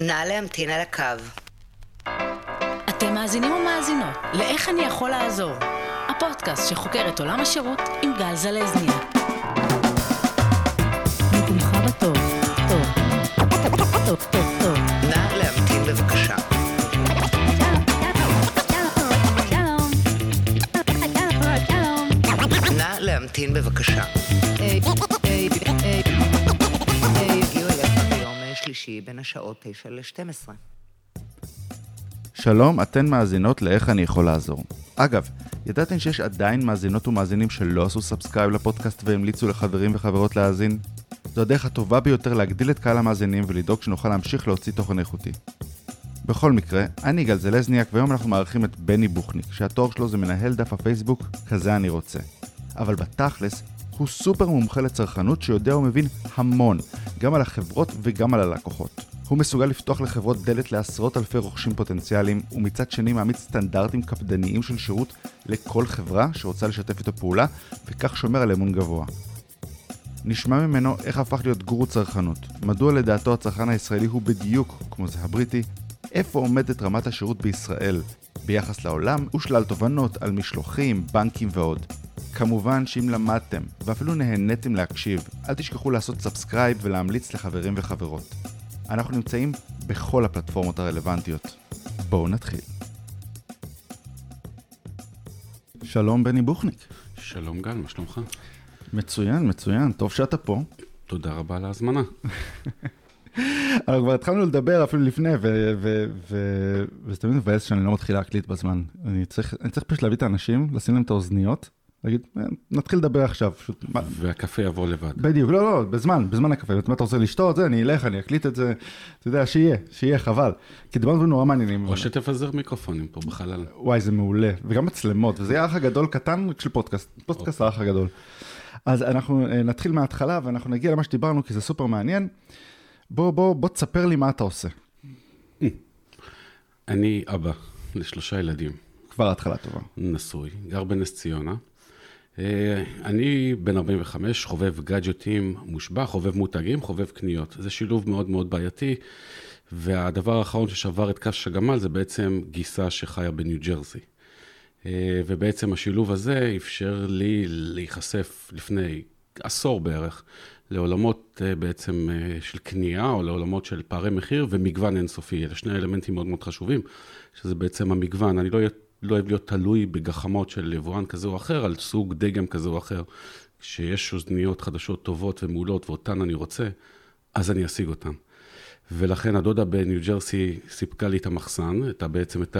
נא להמתין על הקו. אתם מאזינים ומאזינות ל"איך אני יכול לעזור", הפודקאסט שחוקר את עולם השירות עם גל זלזניה. לתמך בטוב, טוב, טוב, טוב, טוב. נא להמתין בבקשה. נא להמתין בבקשה. בין השעות 9 ל-12. שלום, אתן מאזינות לאיך אני יכול לעזור. אגב, ידעתם שיש עדיין מאזינות ומאזינים שלא עשו subscribe לפודקאסט והמליצו לחברים וחברות להאזין? זו הדרך הטובה ביותר להגדיל את קהל המאזינים ולדאוג שנוכל להמשיך להוציא תוכן איכותי. בכל מקרה, אני גל זלזניאק והיום אנחנו מארחים את בני בוכניק, שהתואר שלו זה מנהל דף הפייסבוק, כזה אני רוצה. אבל בתכלס, הוא סופר מומחה לצרכנות שיודע ומבין המון, גם על החברות וגם על הלקוחות. הוא מסוגל לפתוח לחברות דלת לעשרות אלפי רוכשים פוטנציאליים, ומצד שני מעמיד סטנדרטים קפדניים של שירות לכל חברה שרוצה לשתף איתו פעולה, וכך שומר על אמון גבוה. נשמע ממנו איך הפך להיות גורו צרכנות, מדוע לדעתו הצרכן הישראלי הוא בדיוק כמו זה הבריטי, איפה עומדת רמת השירות בישראל ביחס לעולם, ושלל תובנות על משלוחים, בנקים ועוד. כמובן שאם למדתם, ואפילו נהניתם להקשיב, אל תשכחו לעשות subscribe ולהמליץ לחברים וחברות. אנחנו נמצאים בכל הפלטפורמות הרלוונטיות. בואו נתחיל. שלום בני בוכניק. שלום גל, מה שלומך? מצוין, מצוין, טוב שאתה פה. תודה רבה על ההזמנה. אנחנו כבר התחלנו לדבר אפילו לפני, וזה תמיד מבאס שאני לא מתחיל להקליט בזמן. אני צריך, אני צריך פשוט להביא את האנשים, לשים להם את האוזניות, להגיד, "אה, נתחיל לדבר עכשיו. פשוט, והקפה יבוא לבד. בדיוק, לא, לא, בזמן, בזמן הקפה. אם אתה רוצה לשתות, זה, אני אלך, אני אקליט את זה, אתה יודע, שיהיה, שיהיה, חבל. כי דיברנו דברים נורא מעניינים. או שתפזר מיקרופונים פה בחלל. וואי, זה מעולה. וגם מצלמות, וזה יהיה האח הגדול קטן של פודקאסט, פודקאסט האח הגדול. אז אנחנו אה, נתחיל מההתחלה, ואנחנו נגיע למה שדיברנו, כי זה סופר מעניין. בוא, בוא, בוא תספר לי מה אתה עושה. אני אבא לשלושה ילדים, כבר התחלה טובה. נשוי, גר בנס ציונה. אה, אני בן 45, חובב גאדג'טים מושבע, חובב מותגים, חובב קניות. זה שילוב מאוד מאוד בעייתי, והדבר האחרון ששבר את קש הגמל זה בעצם גיסה שחיה בניו ג'רזי. אה, ובעצם השילוב הזה אפשר לי להיחשף לפני עשור בערך לעולמות אה, בעצם של קנייה או לעולמות של פערי מחיר ומגוון אינסופי. אלה שני אלמנטים מאוד מאוד חשובים, שזה בעצם המגוון. אני לא, אהיה- לא אוהב להיות תלוי בגחמות של יבואן כזה או אחר, על סוג דגם כזה או אחר. כשיש אוזניות חדשות טובות ומעולות ואותן אני רוצה, אז אני אשיג אותן. ולכן הדודה בניו ג'רסי סיפקה לי את המחסן, את בעצם את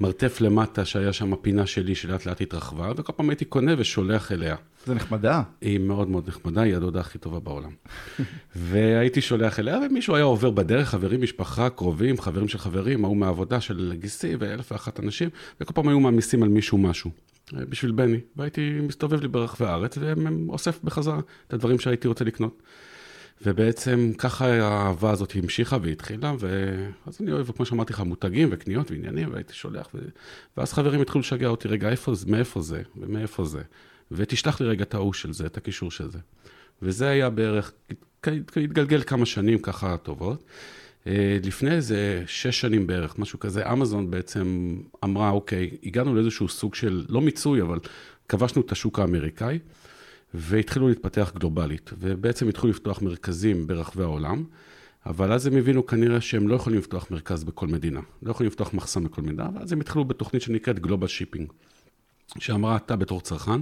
המרתף למטה שהיה שם הפינה שלי שלאט לאט התרחבה, וכל פעם הייתי קונה ושולח אליה. זה נחמדה. היא מאוד מאוד נחמדה, היא הדודה הכי טובה בעולם. והייתי שולח אליה, ומישהו היה עובר בדרך, חברים, משפחה, קרובים, חברים של חברים, ההוא מהעבודה של גיסי ואלף ואחת אנשים, וכל פעם היו מעמיסים על מישהו משהו. אה, בשביל בני, והייתי מסתובב לי ברחבי הארץ, ואוסף בחזרה את הדברים שהייתי רוצה לקנות. ובעצם ככה האהבה הזאת המשיכה והתחילה, ואז אני אוהב, כמו שאמרתי לך, מותגים וקניות ועניינים, והייתי שולח, ו... ואז חברים התחילו לשגע אותי, רגע, איפה זה, מאיפה זה, ומאיפה זה, ותשלח לי רגע את ההוא של זה, את הקישור של זה. וזה היה בערך, התגלגל כמה שנים ככה טובות. אה, לפני איזה שש שנים בערך, משהו כזה, אמזון בעצם אמרה, אוקיי, הגענו לאיזשהו סוג של, לא מיצוי, אבל כבשנו את השוק האמריקאי. והתחילו להתפתח גלובלית, ובעצם התחילו לפתוח מרכזים ברחבי העולם, אבל אז הם הבינו כנראה שהם לא יכולים לפתוח מרכז בכל מדינה, לא יכולים לפתוח מחסן בכל מדינה, ואז הם התחילו בתוכנית שנקראת global shipping, שאמרה, אתה בתור צרכן,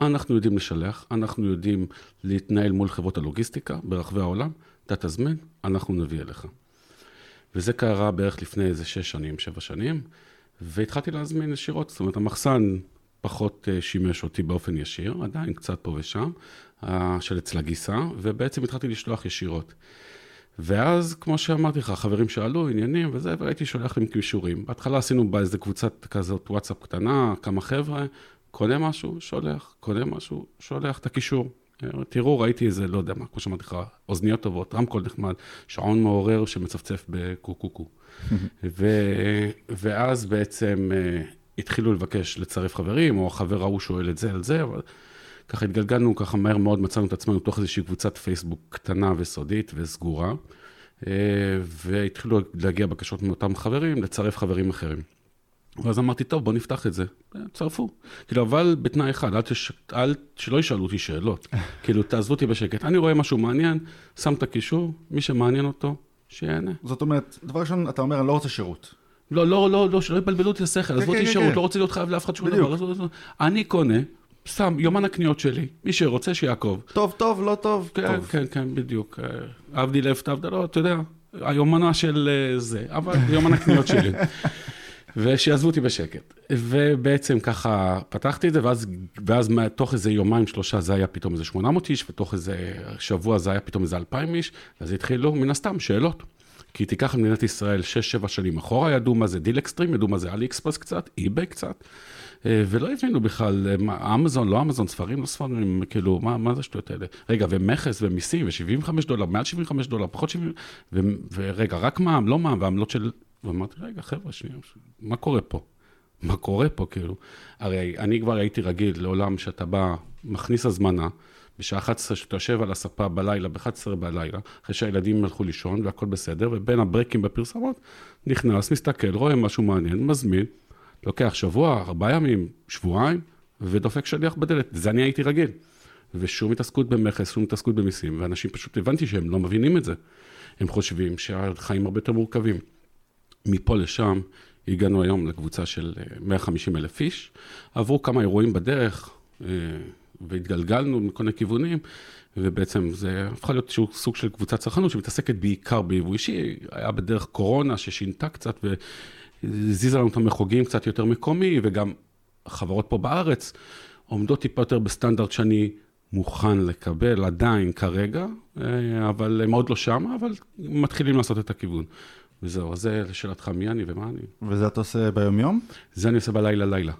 אנחנו יודעים לשלח, אנחנו יודעים להתנהל מול חברות הלוגיסטיקה ברחבי העולם, אתה תזמין, אנחנו נביא אליך. וזה קרה בערך לפני איזה שש שנים, שבע שנים, והתחלתי להזמין ישירות, זאת אומרת, המחסן פחות אה, שימש אותי באופן ישיר, עדיין קצת פה ושם, אה, של אצל הגיסה, ובעצם התחלתי לשלוח ישירות. ואז, כמו שאמרתי לך, חברים שאלו עניינים וזה, והייתי שולח להם קישורים. בהתחלה עשינו באיזה קבוצת כזאת וואטסאפ קטנה, כמה חבר'ה, קונה משהו, שולח, קונה משהו, שולח את הקישור. אה, תראו, ראיתי איזה, לא יודע מה, כמו שאמרתי לך, אוזניות טובות, רמקול נחמד, שעון מעורר שמצפצף בקו-קו-קו. ו- ואז בעצם התחילו לבקש לצרף חברים, או החבר ההוא שואל את זה על זה, אבל ככה התגלגלנו, ככה מהר מאוד מצאנו את עצמנו תוך איזושהי קבוצת פייסבוק קטנה וסודית וסגורה. אה, והתחילו להגיע בקשות מאותם חברים, לצרף חברים אחרים. ואז אמרתי, טוב, בוא נפתח את זה. אה, צרפו. כאילו, אבל בתנאי אחד, אל תש... אל... שלא ישאלו אותי שאלות. כאילו, תעזבו אותי בשקט. אני רואה משהו מעניין, שם את הקישור, מי שמעניין אותו, שיהנה. זאת אומרת, דבר ראשון, אתה אומר, אני לא רוצה שירות. לא, לא, לא, לא, שלא יבלבלו אותי השכל, עזבו כן, אותי כן, שירות, כן. לא רוצה להיות חייב לאף אחד שום. דבר. אני קונה, שם יומן הקניות שלי, מי שרוצה שיעקוב. טוב, טוב, לא טוב, כן. כן, כן, בדיוק. אה, עבדי לב תעבדה, לא, אתה יודע, היומן של אה, זה, אבל יומן הקניות שלי. ושיעזבו אותי בשקט. ובעצם ככה פתחתי את זה, ואז, ואז תוך איזה יומיים, שלושה, זה היה פתאום איזה 800 איש, ותוך איזה שבוע זה היה פתאום איזה 2,000 איש, אז התחילו, מן הסתם, שאלות. כי תיקח את מדינת ישראל 6-7 שנים אחורה, ידעו מה זה דיל אקסטרים, ידעו מה זה אלי אקספרס קצת, אי-ביי קצת, אה, ולא הבינו בכלל, אה, אמזון, לא אמזון, ספרים, לא ספרים, כאילו, מה, מה זה השטויות האלה? רגע, ומכס ומיסים, ו-75 דולר, מעל 75 דולר, פחות 70, ו, ורגע, רק מע"מ, לא מע"מ, ועמלות של... ואמרתי, רגע, חבר'ה, שנייה, מה קורה פה? מה קורה פה, כאילו? הרי אני כבר הייתי רגיל לעולם שאתה בא, מכניס הזמנה, בשעה 11 שאתה יושב על הספה בלילה, ב-11 בלילה, אחרי שהילדים הלכו לישון והכל בסדר, ובין הברקים בפרסומות, נכנס, מסתכל, רואה משהו מעניין, מזמין, לוקח שבוע, ארבעה ימים, שבועיים, ודופק שליח בדלת. זה אני הייתי רגיל. ושום התעסקות במכס, שום התעסקות במיסים, ואנשים פשוט, הבנתי שהם לא מבינים את זה. הם חושבים שהחיים הרבה יותר מורכבים. מפה לשם הגענו היום לקבוצה של אה, 150 אלף איש, עברו כמה אירועים בדרך, אה, והתגלגלנו מכל מיני כיוונים, ובעצם זה הפכה להיות איזשהו סוג של קבוצת צרכנות שמתעסקת בעיקר ביבוא אישי, היה בדרך קורונה ששינתה קצת והזיזה לנו את המחוגים קצת יותר מקומי, וגם החברות פה בארץ עומדות טיפה יותר בסטנדרט שאני מוכן לקבל עדיין כרגע, אה, אבל הם עוד לא שם, אבל מתחילים לעשות את הכיוון. וזהו, אז זה לשאלתך מי אני ומה אני. וזה אתה עושה ביומיום? זה אני עושה בלילה-לילה.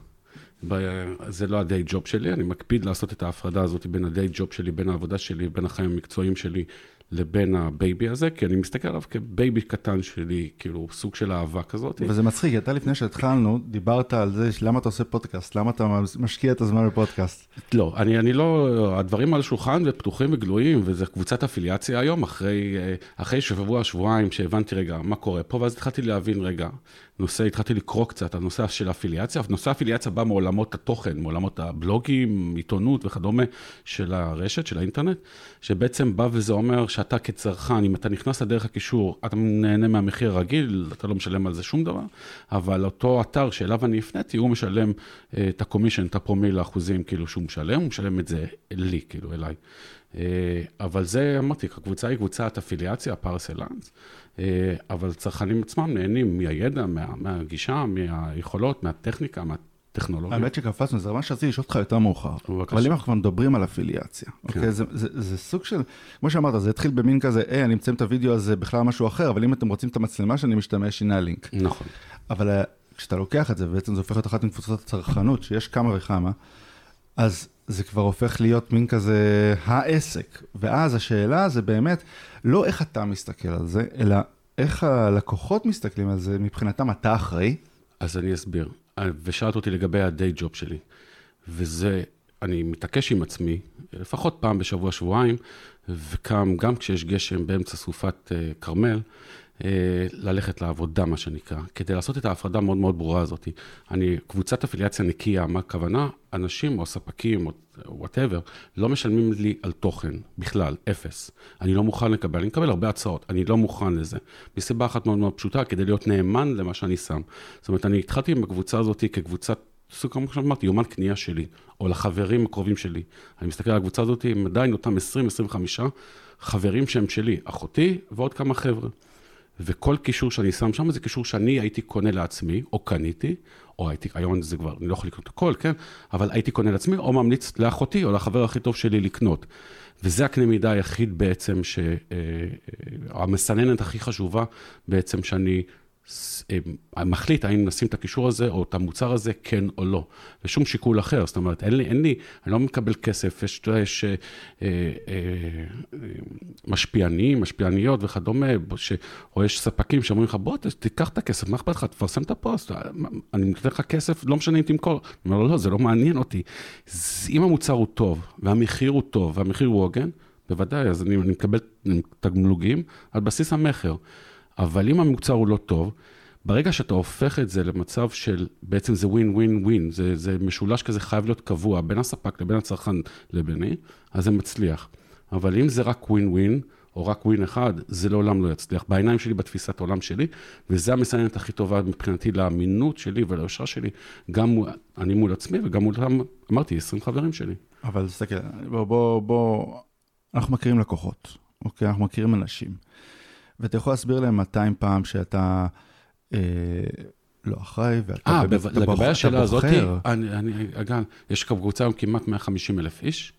ב- זה לא ה day job שלי, אני מקפיד לעשות את ההפרדה הזאת בין ה day job שלי, בין העבודה שלי, בין החיים המקצועיים שלי, לבין ה baby הזה, כי אני מסתכל עליו כ baby קטן שלי, כאילו סוג של אהבה כזאת. וזה מצחיק, אתה לפני שהתחלנו, דיברת על זה, למה אתה עושה פודקאסט, למה אתה משקיע את הזמן בפודקאסט. לא, אני, אני לא, הדברים על השולחן ופתוחים וגלויים, וזה קבוצת אפיליאציה היום, אחרי, אה, אחרי שבוע, שבועיים, שהבנתי רגע מה קורה פה, ואז התחלתי להבין רגע, נושא, התחלתי לקרוא קצת על נושא של אפיליאציה, נושא האפיליאציה בא מעולמות התוכן, מעולמות הבלוגים, עיתונות וכדומה של הרשת, של האינטרנט, שבעצם בא וזה אומר שאתה כצרכן, אם אתה נכנס לדרך הקישור, אתה נהנה מהמחיר הרגיל, אתה לא משלם על זה שום דבר, אבל אותו אתר שאליו אני הפניתי, הוא משלם אה, את הקומישן, את הפרומיל האחוזים, כאילו שהוא משלם, הוא משלם את זה לי, כאילו, אליי. אה, אבל זה, אמרתי, הקבוצה היא קבוצת אפיליאציה, פרסלנס, אבל צרכנים עצמם נהנים מהידע, מה, מהגישה, מהיכולות, מהטכניקה, מהטכנולוגיה. האמת שקפצנו, זה ממש רציתי לשאול אותך יותר מאוחר. בבקשה. אבל אם אנחנו כבר מדברים על אפיליאציה, אוקיי, זה, זה, זה סוג של, כמו שאמרת, זה התחיל במין כזה, היי, אני מצלם את הוידאו הזה בכלל משהו אחר, אבל אם אתם רוצים את המצלמה שאני משתמש, הנה הלינק. נכון. אבל אה, כשאתה לוקח את זה, ובעצם זה הופך להיות אחת מקבוצות הצרכנות, שיש כמה וכמה, אז זה כבר הופך להיות מין כזה העסק. ואז השאלה זה באמת, לא איך אתה מסתכל על זה, אלא איך הלקוחות מסתכלים על זה, מבחינתם אתה אחראי. אז אני אסביר. ושאלת אותי לגבי הדיי ג'וב שלי. וזה, אני מתעקש עם עצמי, לפחות פעם בשבוע, שבועיים, וקם, גם כשיש גשם באמצע סופת אה, כרמל, אה, ללכת לעבודה, מה שנקרא, כדי לעשות את ההפרדה המאוד מאוד ברורה הזאת. אני, קבוצת אפיליאציה נקייה, מה הכוונה? אנשים או ספקים או whatever, לא משלמים לי על תוכן בכלל, אפס. אני לא מוכן לקבל, אני מקבל הרבה הצעות, אני לא מוכן לזה. מסיבה אחת מאוד מאוד פשוטה, כדי להיות נאמן למה שאני שם. זאת אומרת, אני התחלתי עם הקבוצה הזאת כקבוצת, סוג כמו שאמרתי, יומן קנייה שלי, או לחברים הקרובים שלי. אני מסתכל על הקבוצה הזאת, הם עדיין אותם 20-25 חברים שהם שלי, אחותי ועוד כמה חבר'ה. וכל קישור שאני שם שם זה קישור שאני הייתי קונה לעצמי, או קניתי, או הייתי, היום זה כבר, אני לא יכול לקנות הכל, כן? אבל הייתי קונה לעצמי, או ממליץ לאחותי, או לחבר הכי טוב שלי לקנות. וזה הקנה מידה היחיד בעצם, שהמסננת הכי חשובה בעצם שאני אה, מחליט האם נשים את הקישור הזה, או את המוצר הזה, כן או לא. ושום שיקול אחר, זאת אומרת, אין לי, אין לי, אני לא מקבל כסף, יש, יש אה, אה, אה, משפיענים, משפיעניות וכדומה, ש, או יש ספקים שאומרים לך, בוא, תיקח את הכסף, מה אכפת לך, תפרסם את הפוסט, אני נותן לך כסף, לא משנה אם תמכור. אני אומר לו, לא, זה לא מעניין אותי. אם המוצר הוא טוב, והמחיר הוא טוב, והמחיר הוא הוגן, בוודאי, אז אני, אני מקבל תגמולוגים על בסיס המכר. אבל אם המוצר הוא לא טוב, ברגע שאתה הופך את זה למצב של, בעצם זה ווין ווין ווין, זה, זה משולש כזה חייב להיות קבוע בין הספק לבין הצרכן לביני, אז זה מצליח. אבל אם זה רק ווין ווין, או רק ווין אחד, זה לעולם לא יצליח. בעיניים שלי, בתפיסת העולם שלי, וזה המסננת הכי טובה מבחינתי לאמינות שלי וליושרה שלי, גם אני מול עצמי וגם מול, אמרתי, 20 חברים שלי. אבל תסתכל, בוא, בוא, בוא, אנחנו מכירים לקוחות, אוקיי? אנחנו מכירים אנשים. ואתה יכול להסביר להם 200 פעם שאתה אה, לא אחראי, ואתה אה, באמת, בב- לגבי בוח- השאלה הזאת. אני, אני, אגב, יש קבוצה היום כמעט 150 אלף איש,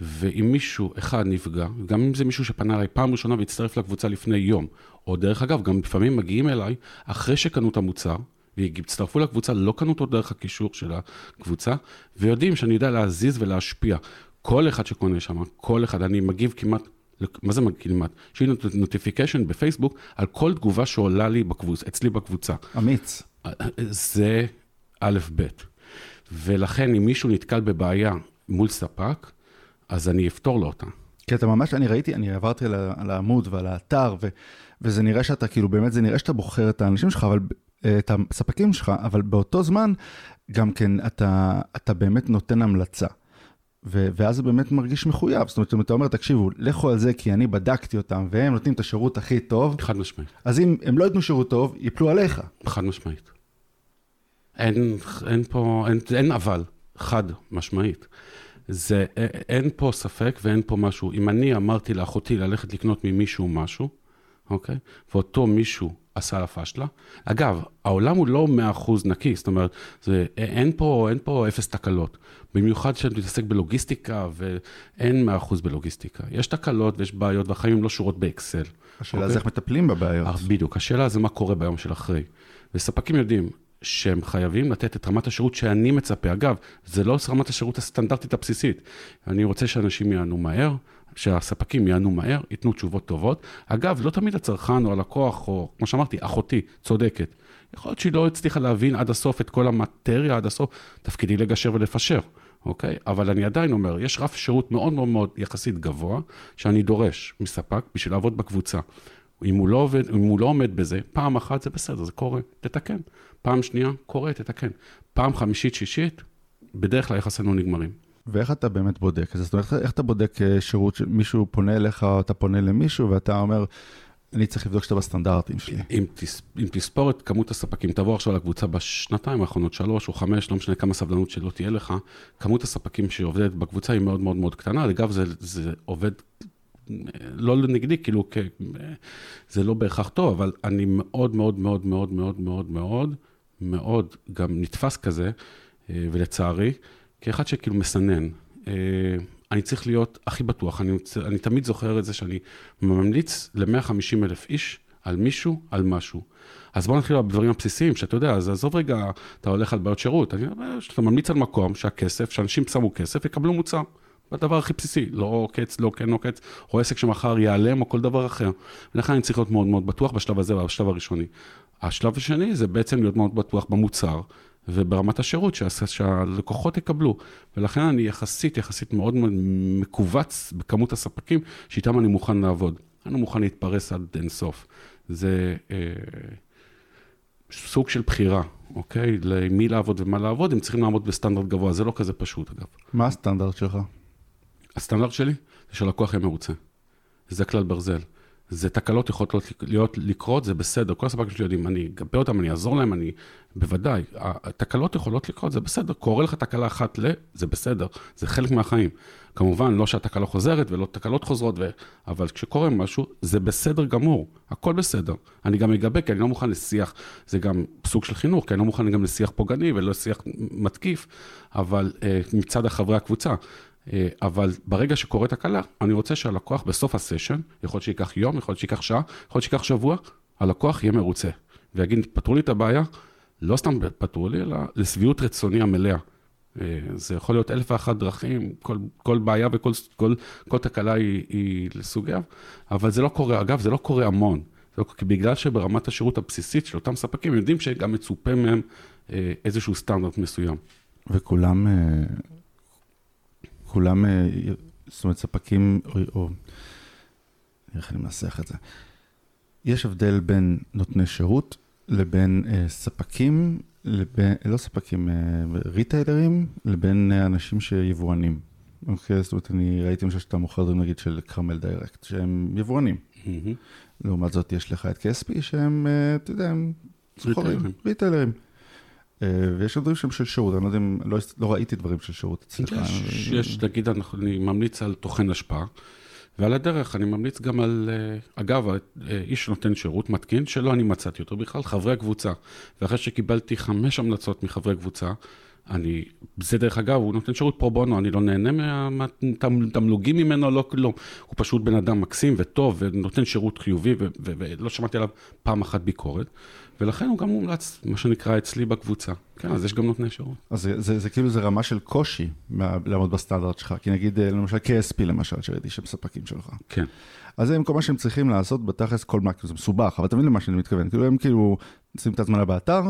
ואם מישהו אחד נפגע, גם אם זה מישהו שפנה אליי פעם ראשונה והצטרף לקבוצה לפני יום, או דרך אגב, גם לפעמים מגיעים אליי אחרי שקנו את המוצר, והצטרפו לקבוצה, לא קנו אותו דרך הקישור של הקבוצה, ויודעים שאני יודע להזיז ולהשפיע. כל אחד שקונה שם, כל אחד, אני מגיב כמעט, מה זה כמעט? יש לי נוטיפיקיישן בפייסבוק על כל תגובה שעולה לי בקבוצה, אצלי בקבוצה. אמיץ. זה א', ב'. ולכן, אם מישהו נתקל בבעיה מול ספק, אז אני אפתור לו אותה. כי אתה ממש, אני ראיתי, אני עברתי על, על העמוד ועל האתר, ו, וזה נראה שאתה, כאילו, באמת, זה נראה שאתה בוחר את האנשים שלך, אבל, אה, את הספקים שלך, אבל באותו זמן, גם כן, אתה, אתה באמת נותן המלצה. ו, ואז זה באמת מרגיש מחויב. זאת אומרת, אם אתה אומר, תקשיבו, לכו על זה כי אני בדקתי אותם, והם נותנים את השירות הכי טוב, חד משמעית. אז אם הם לא ייתנו שירות טוב, ייפלו עליך. חד משמעית. אין, אין פה, אין, אין אבל, חד משמעית. זה, א- אין פה ספק ואין פה משהו. אם אני אמרתי לאחותי ללכת לקנות ממישהו משהו, אוקיי? ואותו מישהו עשה לה פשלה. אגב, העולם הוא לא 100% נקי, זאת אומרת, זה, אין, פה, אין פה אפס תקלות. במיוחד כשאתה מתעסק בלוגיסטיקה, ואין 100% בלוגיסטיקה. יש תקלות ויש בעיות, והחיים הם לא שורות באקסל. השאלה אוקיי? זה איך מטפלים בבעיות. אה, בדיוק, השאלה זה מה קורה ביום של אחרי. וספקים יודעים שהם חייבים לתת את רמת השירות שאני מצפה. אגב, זה לא רמת השירות הסטנדרטית הבסיסית. אני רוצה שאנשים יענו מהר, שהספקים יענו מהר, ייתנו תשובות טובות. אגב, לא תמיד הצרכן או הלקוח, או כמו שאמרתי, אחותי, צודקת. יכול להיות שהיא לא הצליחה להבין עד הסוף את כל המטריה עד הסוף, תפקידי לגשר ולפשר. אוקיי? אבל אני עדיין אומר, יש רף שירות מאוד מאוד מאוד יחסית גבוה, שאני דורש מספק בשביל לעבוד בקבוצה. אם הוא, לא עובד, אם הוא לא עומד בזה, פעם אחת זה בסדר, זה קורה, תתקן. פעם שנייה, קורה, תתקן. פעם חמישית, שישית, בדרך כלל יחסינו נגמרים. ואיך אתה באמת בודק? זאת אומרת, איך אתה בודק אה, שירות שמישהו פונה אליך, או אתה פונה למישהו, ואתה אומר, אני צריך לבדוק שאתה בסטנדרטים שלי. אם, תס, אם תספור את כמות הספקים, תבוא עכשיו לקבוצה בשנתיים האחרונות, שלוש או חמש, לא משנה כמה סבלנות שלא תהיה לך, כמות הספקים שעובדת בקבוצה היא מאוד מאוד מאוד קטנה. אגב, זה, זה עובד אה, לא נגדי, כאילו, כ, זה לא בהכרח טוב, אבל אני מאוד מאוד מאוד מאוד מאוד מאוד מאוד מאוד גם נתפס כזה, אה, ולצערי, כאחד שכאילו מסנן. אה, אני צריך להיות הכי בטוח, אני, אני תמיד זוכר את זה שאני ממליץ ל-150 אלף איש על מישהו, על משהו. אז בוא נתחיל בדברים הבסיסיים, שאתה יודע, אז עזוב רגע, אתה הולך על בעיות שירות, אני אומר, שאתה ממליץ על מקום שהכסף, שאנשים שמו כסף, יקבלו מוצר. בדבר הכי בסיסי, לא עוקץ, לא כן עוקץ, או עסק שמחר ייעלם, או כל דבר אחר. ולכן אני צריך להיות מאוד מאוד בטוח בשלב הזה, בשלב הראשוני. השלב השני זה בעצם להיות מאוד בטוח במוצר, וברמת השירות שה- שהלקוחות יקבלו. ולכן אני יחסית, יחסית מאוד מאוד מכווץ בכמות הספקים שאיתם אני מוכן לעבוד. אני לא מוכן להתפרס עד אינסוף. זה אה, סוג של בחירה, אוקיי? למי לעבוד ומה לעבוד, הם צריכים לעמוד בסטנדרט גבוה, זה לא כזה פשוט אגב. מה הסטנדרט שלך? הסטנדרט שלי זה שהלקוח יהיה מרוצה. זה כלל ברזל. זה תקלות יכולות להיות, לקרות, זה בסדר. כל הספקים שלי יודעים, אני אגבה אותם, אני אעזור להם, אני... בוודאי. התקלות יכולות לקרות, זה בסדר. קורה לך תקלה אחת ל... זה בסדר. זה חלק מהחיים. כמובן, לא שהתקלה חוזרת ולא תקלות חוזרות, ו... אבל כשקורה משהו, זה בסדר גמור. הכל בסדר. אני גם אגבה, כי אני לא מוכן לשיח, זה גם סוג של חינוך, כי אני לא מוכן גם לשיח פוגעני ולא לשיח מתקיף, אבל אה, מצד החברי הקבוצה. אה, אבל ברגע שקורית תקלה, אני רוצה שהלקוח בסוף הסשן, יכול להיות שייקח יום, יכול להיות שייקח שעה, יכול להיות שייקח שבוע, הלקוח יהיה מרוצה. ויגיד, פתרו לי את הבעיה, לא סתם פתרו לי, אלא לשביעות רצוני המלאה. אה, זה יכול להיות אלף ואחת דרכים, כל, כל בעיה וכל כל, כל תקלה היא, היא לסוגיה, אבל זה לא קורה, אגב, זה לא קורה המון. לא, בגלל שברמת השירות הבסיסית של אותם ספקים, יודעים שגם מצופה מהם אה, איזשהו סטנדרט מסוים. וכולם, כולם אה, זאת אומרת, ספקים, או, או איך אני מנסח את זה? יש הבדל בין נותני שירות לבין אה, ספקים, לבין, לא ספקים, אה, ריטיילרים, לבין אה, אנשים שיבואנים. אוקיי, זאת אומרת, אני ראיתי למשל שאתה מוכר דברים נגיד של קרמל דיירקט, שהם יבואנים. לעומת זאת, יש לך את KSP שהם, אה, אתה יודע, הם סוחרים, ריטיילרים. אה, ויש גם דברים שהם של שירות, אני לא יודע אם, לא, לא ראיתי דברים של שירות אצלך. יש, יש, נגיד, אני ממליץ על תוכן השפעה, ועל הדרך אני ממליץ גם על, אה, אגב, אה, איש שנותן שירות, מתקין, שלא אני מצאתי אותו בכלל, חברי הקבוצה. ואחרי שקיבלתי חמש המלצות מחברי קבוצה, אני, זה דרך אגב, הוא נותן שירות פרו בונו, אני לא נהנה מהתמלוגים ממנו, לא כלום. הוא פשוט בן אדם מקסים וטוב, ונותן שירות חיובי, ו- ו- ולא שמעתי עליו פעם אחת ביקורת. ולכן הוא גם מומלץ, מה שנקרא, אצלי בקבוצה. כן, אז יש גם נותני שירות. אז זה, זה, זה כאילו, זה רמה של קושי מה- לעמוד בסטנדרט שלך. כי נגיד, אה, למשל KSP למשל, שראיתי שהם ספקים שלך. כן. אז הם, כל מה שהם צריכים לעשות, בתכלס כל מה, זה מסובך, אבל אתה מבין למה שאני מתכוון. כאילו, הם כאילו, שים את הזמנה באתר,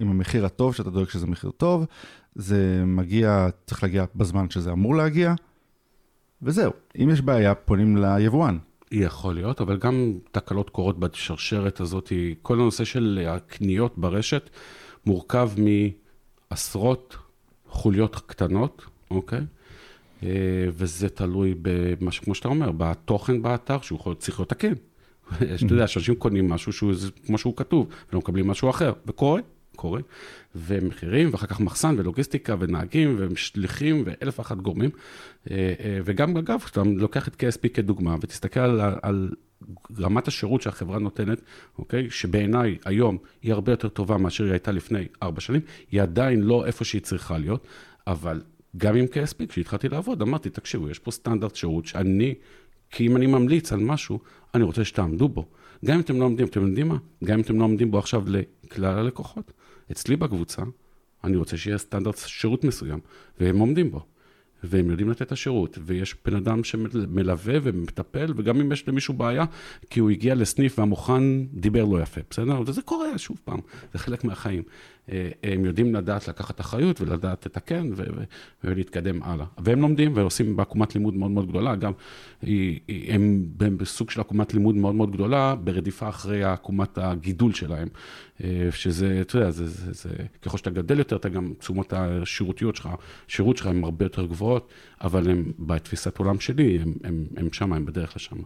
עם המחיר הטוב, שאתה דואג שזה מחיר טוב, זה מגיע, צריך להגיע בזמן שזה אמור להגיע, וזהו. אם יש בעיה, פונים ליבואן. יכול להיות, אבל גם תקלות קורות בשרשרת הזאת. כל הנושא של הקניות ברשת מורכב מעשרות חוליות קטנות, אוקיי? אה, וזה תלוי במה שכמו שאתה אומר, בתוכן באתר, שהוא יכול, צריך להיות תקין. אתה יודע, שאנשים קונים משהו שהוא כמו שהוא כתוב, ולא מקבלים משהו אחר, וקורה, קורה. ומחירים, ואחר כך מחסן, ולוגיסטיקה, ונהגים, ושליחים, ואלף ואחת גורמים. אה, אה, וגם, אגב, כשאתה לוקח את KSP כדוגמה, ותסתכל על, על רמת השירות שהחברה נותנת, אוקיי? שבעיניי היום היא הרבה יותר טובה מאשר היא הייתה לפני ארבע שנים, היא עדיין לא איפה שהיא צריכה להיות, אבל גם עם KSP, כשהתחלתי לעבוד, אמרתי, תקשיבו, יש פה סטנדרט שירות שאני, כי אם אני ממליץ על משהו, אני רוצה שתעמדו בו. גם אם אתם לא עומדים, אתם יודעים מה? גם אם אתם לא עומדים בו עכשיו לכלל הלקוחות, אצלי בקבוצה, אני רוצה שיהיה סטנדרט שירות מסוים, והם עומדים בו. והם יודעים לתת את השירות, ויש בן אדם שמלווה ומטפל, וגם אם יש למישהו בעיה, כי הוא הגיע לסניף והמוכן דיבר לא יפה, בסדר? וזה קורה, שוב פעם, זה חלק מהחיים. אה, הם יודעים לדעת לקחת אחריות ולדעת לתקן ו- ו- ולהתקדם הלאה. והם לומדים ועושים בעקומת לימוד מאוד מאוד גדולה, גם היא- היא- הם הם בסוג של עקומת לימוד מאוד מאוד גדולה, ברדיפה אחרי עקומת הגידול שלהם, אה, שזה, אתה יודע, זה, זה, זה, ככל שאתה גדל יותר, אתה גם, תשומות השירותיות שלך, שירות שלך הן הרבה יותר גבוהות, אבל הם, בתפיסת עולם שלי, הם, הם, הם שם, הם בדרך לשם.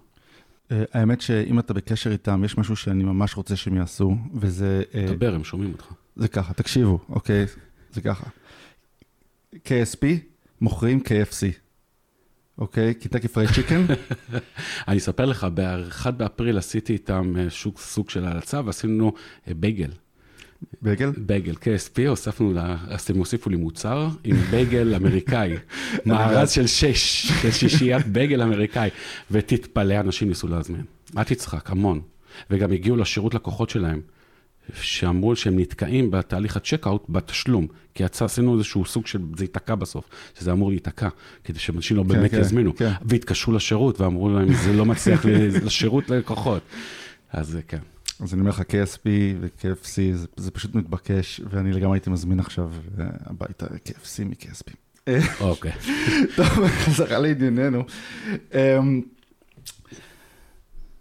אה, האמת שאם אתה בקשר איתם, יש משהו שאני ממש רוצה שהם יעשו, וזה... אה, דבר, הם שומעים אותך. זה ככה, תקשיבו, אוקיי? זה ככה. KSP מוכרים KFC, אוקיי? Kentucky Fried Chicken, אני אספר לך, ב-1 באפריל עשיתי איתם אה, שוק, סוג של הלצה, ועשינו אה, בייגל. בייגל. בייגל KSP, הוספנו, לה, אז הם הוסיפו לי מוצר עם בייגל אמריקאי. מארז של שש, של שישיית בייגל אמריקאי. ותתפלא, אנשים ניסו להזמין. אל תצחק, המון. וגם הגיעו לשירות לקוחות שלהם, שאמרו שהם נתקעים בתהליך הצ'קאוט בתשלום. כי יצא, עשינו איזשהו סוג של, זה ייתקע בסוף, שזה אמור להיתקע, כדי שאנשים לא באמת כן, יזמינו. כן. והתקשרו לשירות ואמרו להם, זה לא מצליח לשירות ללקוחות. אז כן. אז אני אומר לך, KSP ו-KFC, זה, זה פשוט מתבקש, ואני לגמרי הייתי מזמין עכשיו אה, הביתה KFC מ-KSP. אוקיי. טוב, חזרה לענייננו. אמ,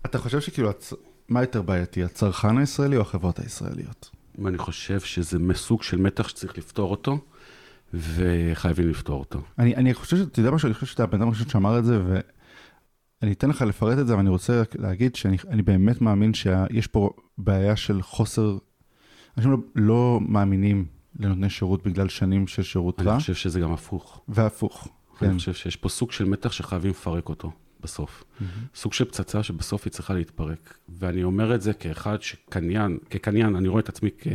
אתה חושב שכאילו, מה יותר בעייתי, הצרכן הישראלי או החברות הישראליות? ואני חושב שזה מסוג של מתח שצריך לפתור אותו, וחייבים לפתור אותו. אני, אני חושב, שאתה יודע משהו, אני חושב שאתה הבן אדם הראשון שאמר את זה, ואני אתן לך לפרט את זה, אבל אני רוצה להגיד שאני אני באמת מאמין שיש פה בעיה של חוסר, אנשים לא, לא מאמינים לנותני שירות בגלל שנים של שירות רע, אני חושב שזה גם הפוך. והפוך. כן. אני חושב שיש פה סוג של מתח שחייבים לפרק אותו בסוף. סוג של פצצה שבסוף היא צריכה להתפרק. ואני אומר את זה כאחד שקניין, כקניין, אני רואה את עצמי כ,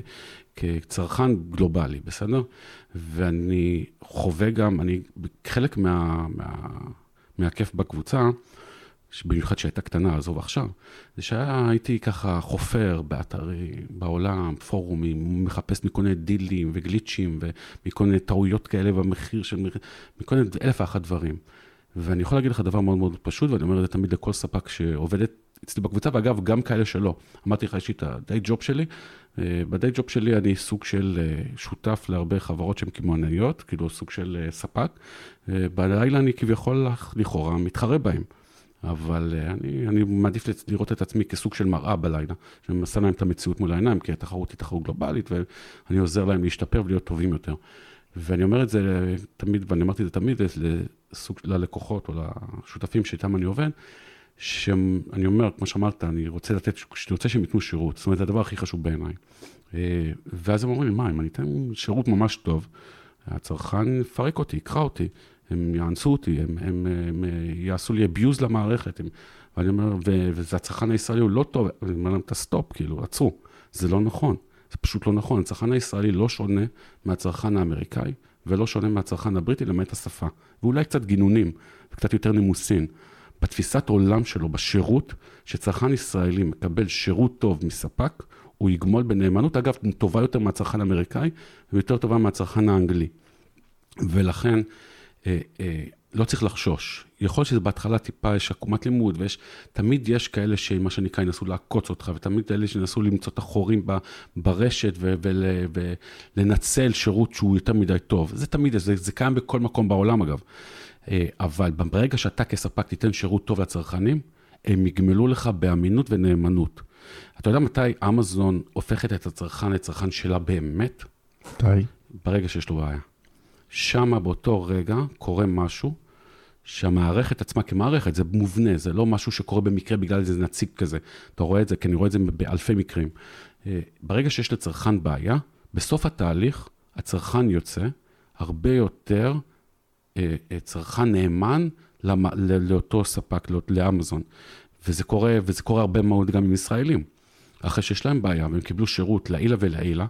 כצרכן גלובלי, בסדר? ואני חווה גם, אני, חלק מה, מה, מהכיף בקבוצה, במיוחד שהייתה קטנה, עזוב עכשיו, זה שהייתי ככה חופר באתרים, בעולם, פורומים, מחפש מכל מיני דילים וגליצ'ים ומכל מיני טעויות כאלה במחיר של, מכל מיני אלף ואחת דברים. ואני יכול להגיד לך דבר מאוד מאוד פשוט, ואני אומר את זה תמיד לכל ספק שעובד, אצלי בקבוצה, ואגב, גם כאלה שלא. אמרתי לך, יש לי את הדי ג'וב שלי. אה, בדי ג'וב שלי אני סוג של אה, שותף להרבה חברות שהן קמעונאיות, כאילו סוג של אה, ספק. בלילה אני כביכול, לכאורה, מתחרה בהן. אבל אני, אני מעדיף לראות את עצמי כסוג של מראה בלילה, שמנסה להם את המציאות מול העיניים, כי התחרות היא תחרות גלובלית, ואני עוזר להם להשתפר ולהיות טובים יותר. ואני אומר את זה תמיד, ואני אמרתי את זה תמיד לסוג, ללקוחות או לשותפים שאיתם אני עובד, שאני אומר, כמו שאמרת, אני רוצה לתת, שאני רוצה שהם ייתנו שירות, זאת אומרת, זה הדבר הכי חשוב בעיניי. אה, ואז הם אומרים, מה, אם אני אתן שירות ממש טוב, הצרכן יפרק אותי, יקרא אותי, הם יאנסו אותי, הם, הם, הם, הם יעשו לי abuse למערכת, הם, ואני אומר, וזה הצרכן הישראלי הוא לא טוב, אני אומר להם, את ה stop, כאילו, עצרו, זה לא נכון, זה פשוט לא נכון, הצרכן הישראלי לא שונה מהצרכן האמריקאי, ולא שונה מהצרכן הבריטי למעט השפה, ואולי קצת גינונים, וקצת יותר נימוסין. בתפיסת עולם שלו, בשירות, שצרכן ישראלי מקבל שירות טוב מספק, הוא יגמול בנאמנות, אגב, טובה יותר מהצרכן האמריקאי, ויותר טובה מהצרכן האנגלי. ולכן, אה, אה, לא צריך לחשוש. יכול להיות שזה בהתחלה טיפה יש עקומת לימוד, ויש, תמיד יש כאלה שמה שנקרא ינסו לעקוץ אותך, ותמיד אלה שינסו למצוא את החורים ב, ברשת ו, ול, ולנצל שירות שהוא יותר מדי טוב. זה תמיד, זה, זה קיים בכל מקום בעולם אגב. אה, אבל ברגע שאתה כספק תיתן שירות טוב לצרכנים, הם יגמלו לך באמינות ונאמנות. אתה יודע מתי אמזון הופכת את הצרכן לצרכן שלה באמת? מתי? ברגע שיש לו בעיה. שם באותו רגע קורה משהו שהמערכת עצמה כמערכת, זה מובנה, זה לא משהו שקורה במקרה בגלל איזה נציג כזה. אתה רואה את זה, כי אני רואה את זה באלפי מקרים. אה, ברגע שיש לצרכן בעיה, בסוף התהליך הצרכן יוצא הרבה יותר אה, אה, צרכן נאמן לאותו ספק, לאמזון. וזה קורה, וזה קורה הרבה מאוד גם עם ישראלים. אחרי שיש להם בעיה והם קיבלו שירות לעילה ולעילה,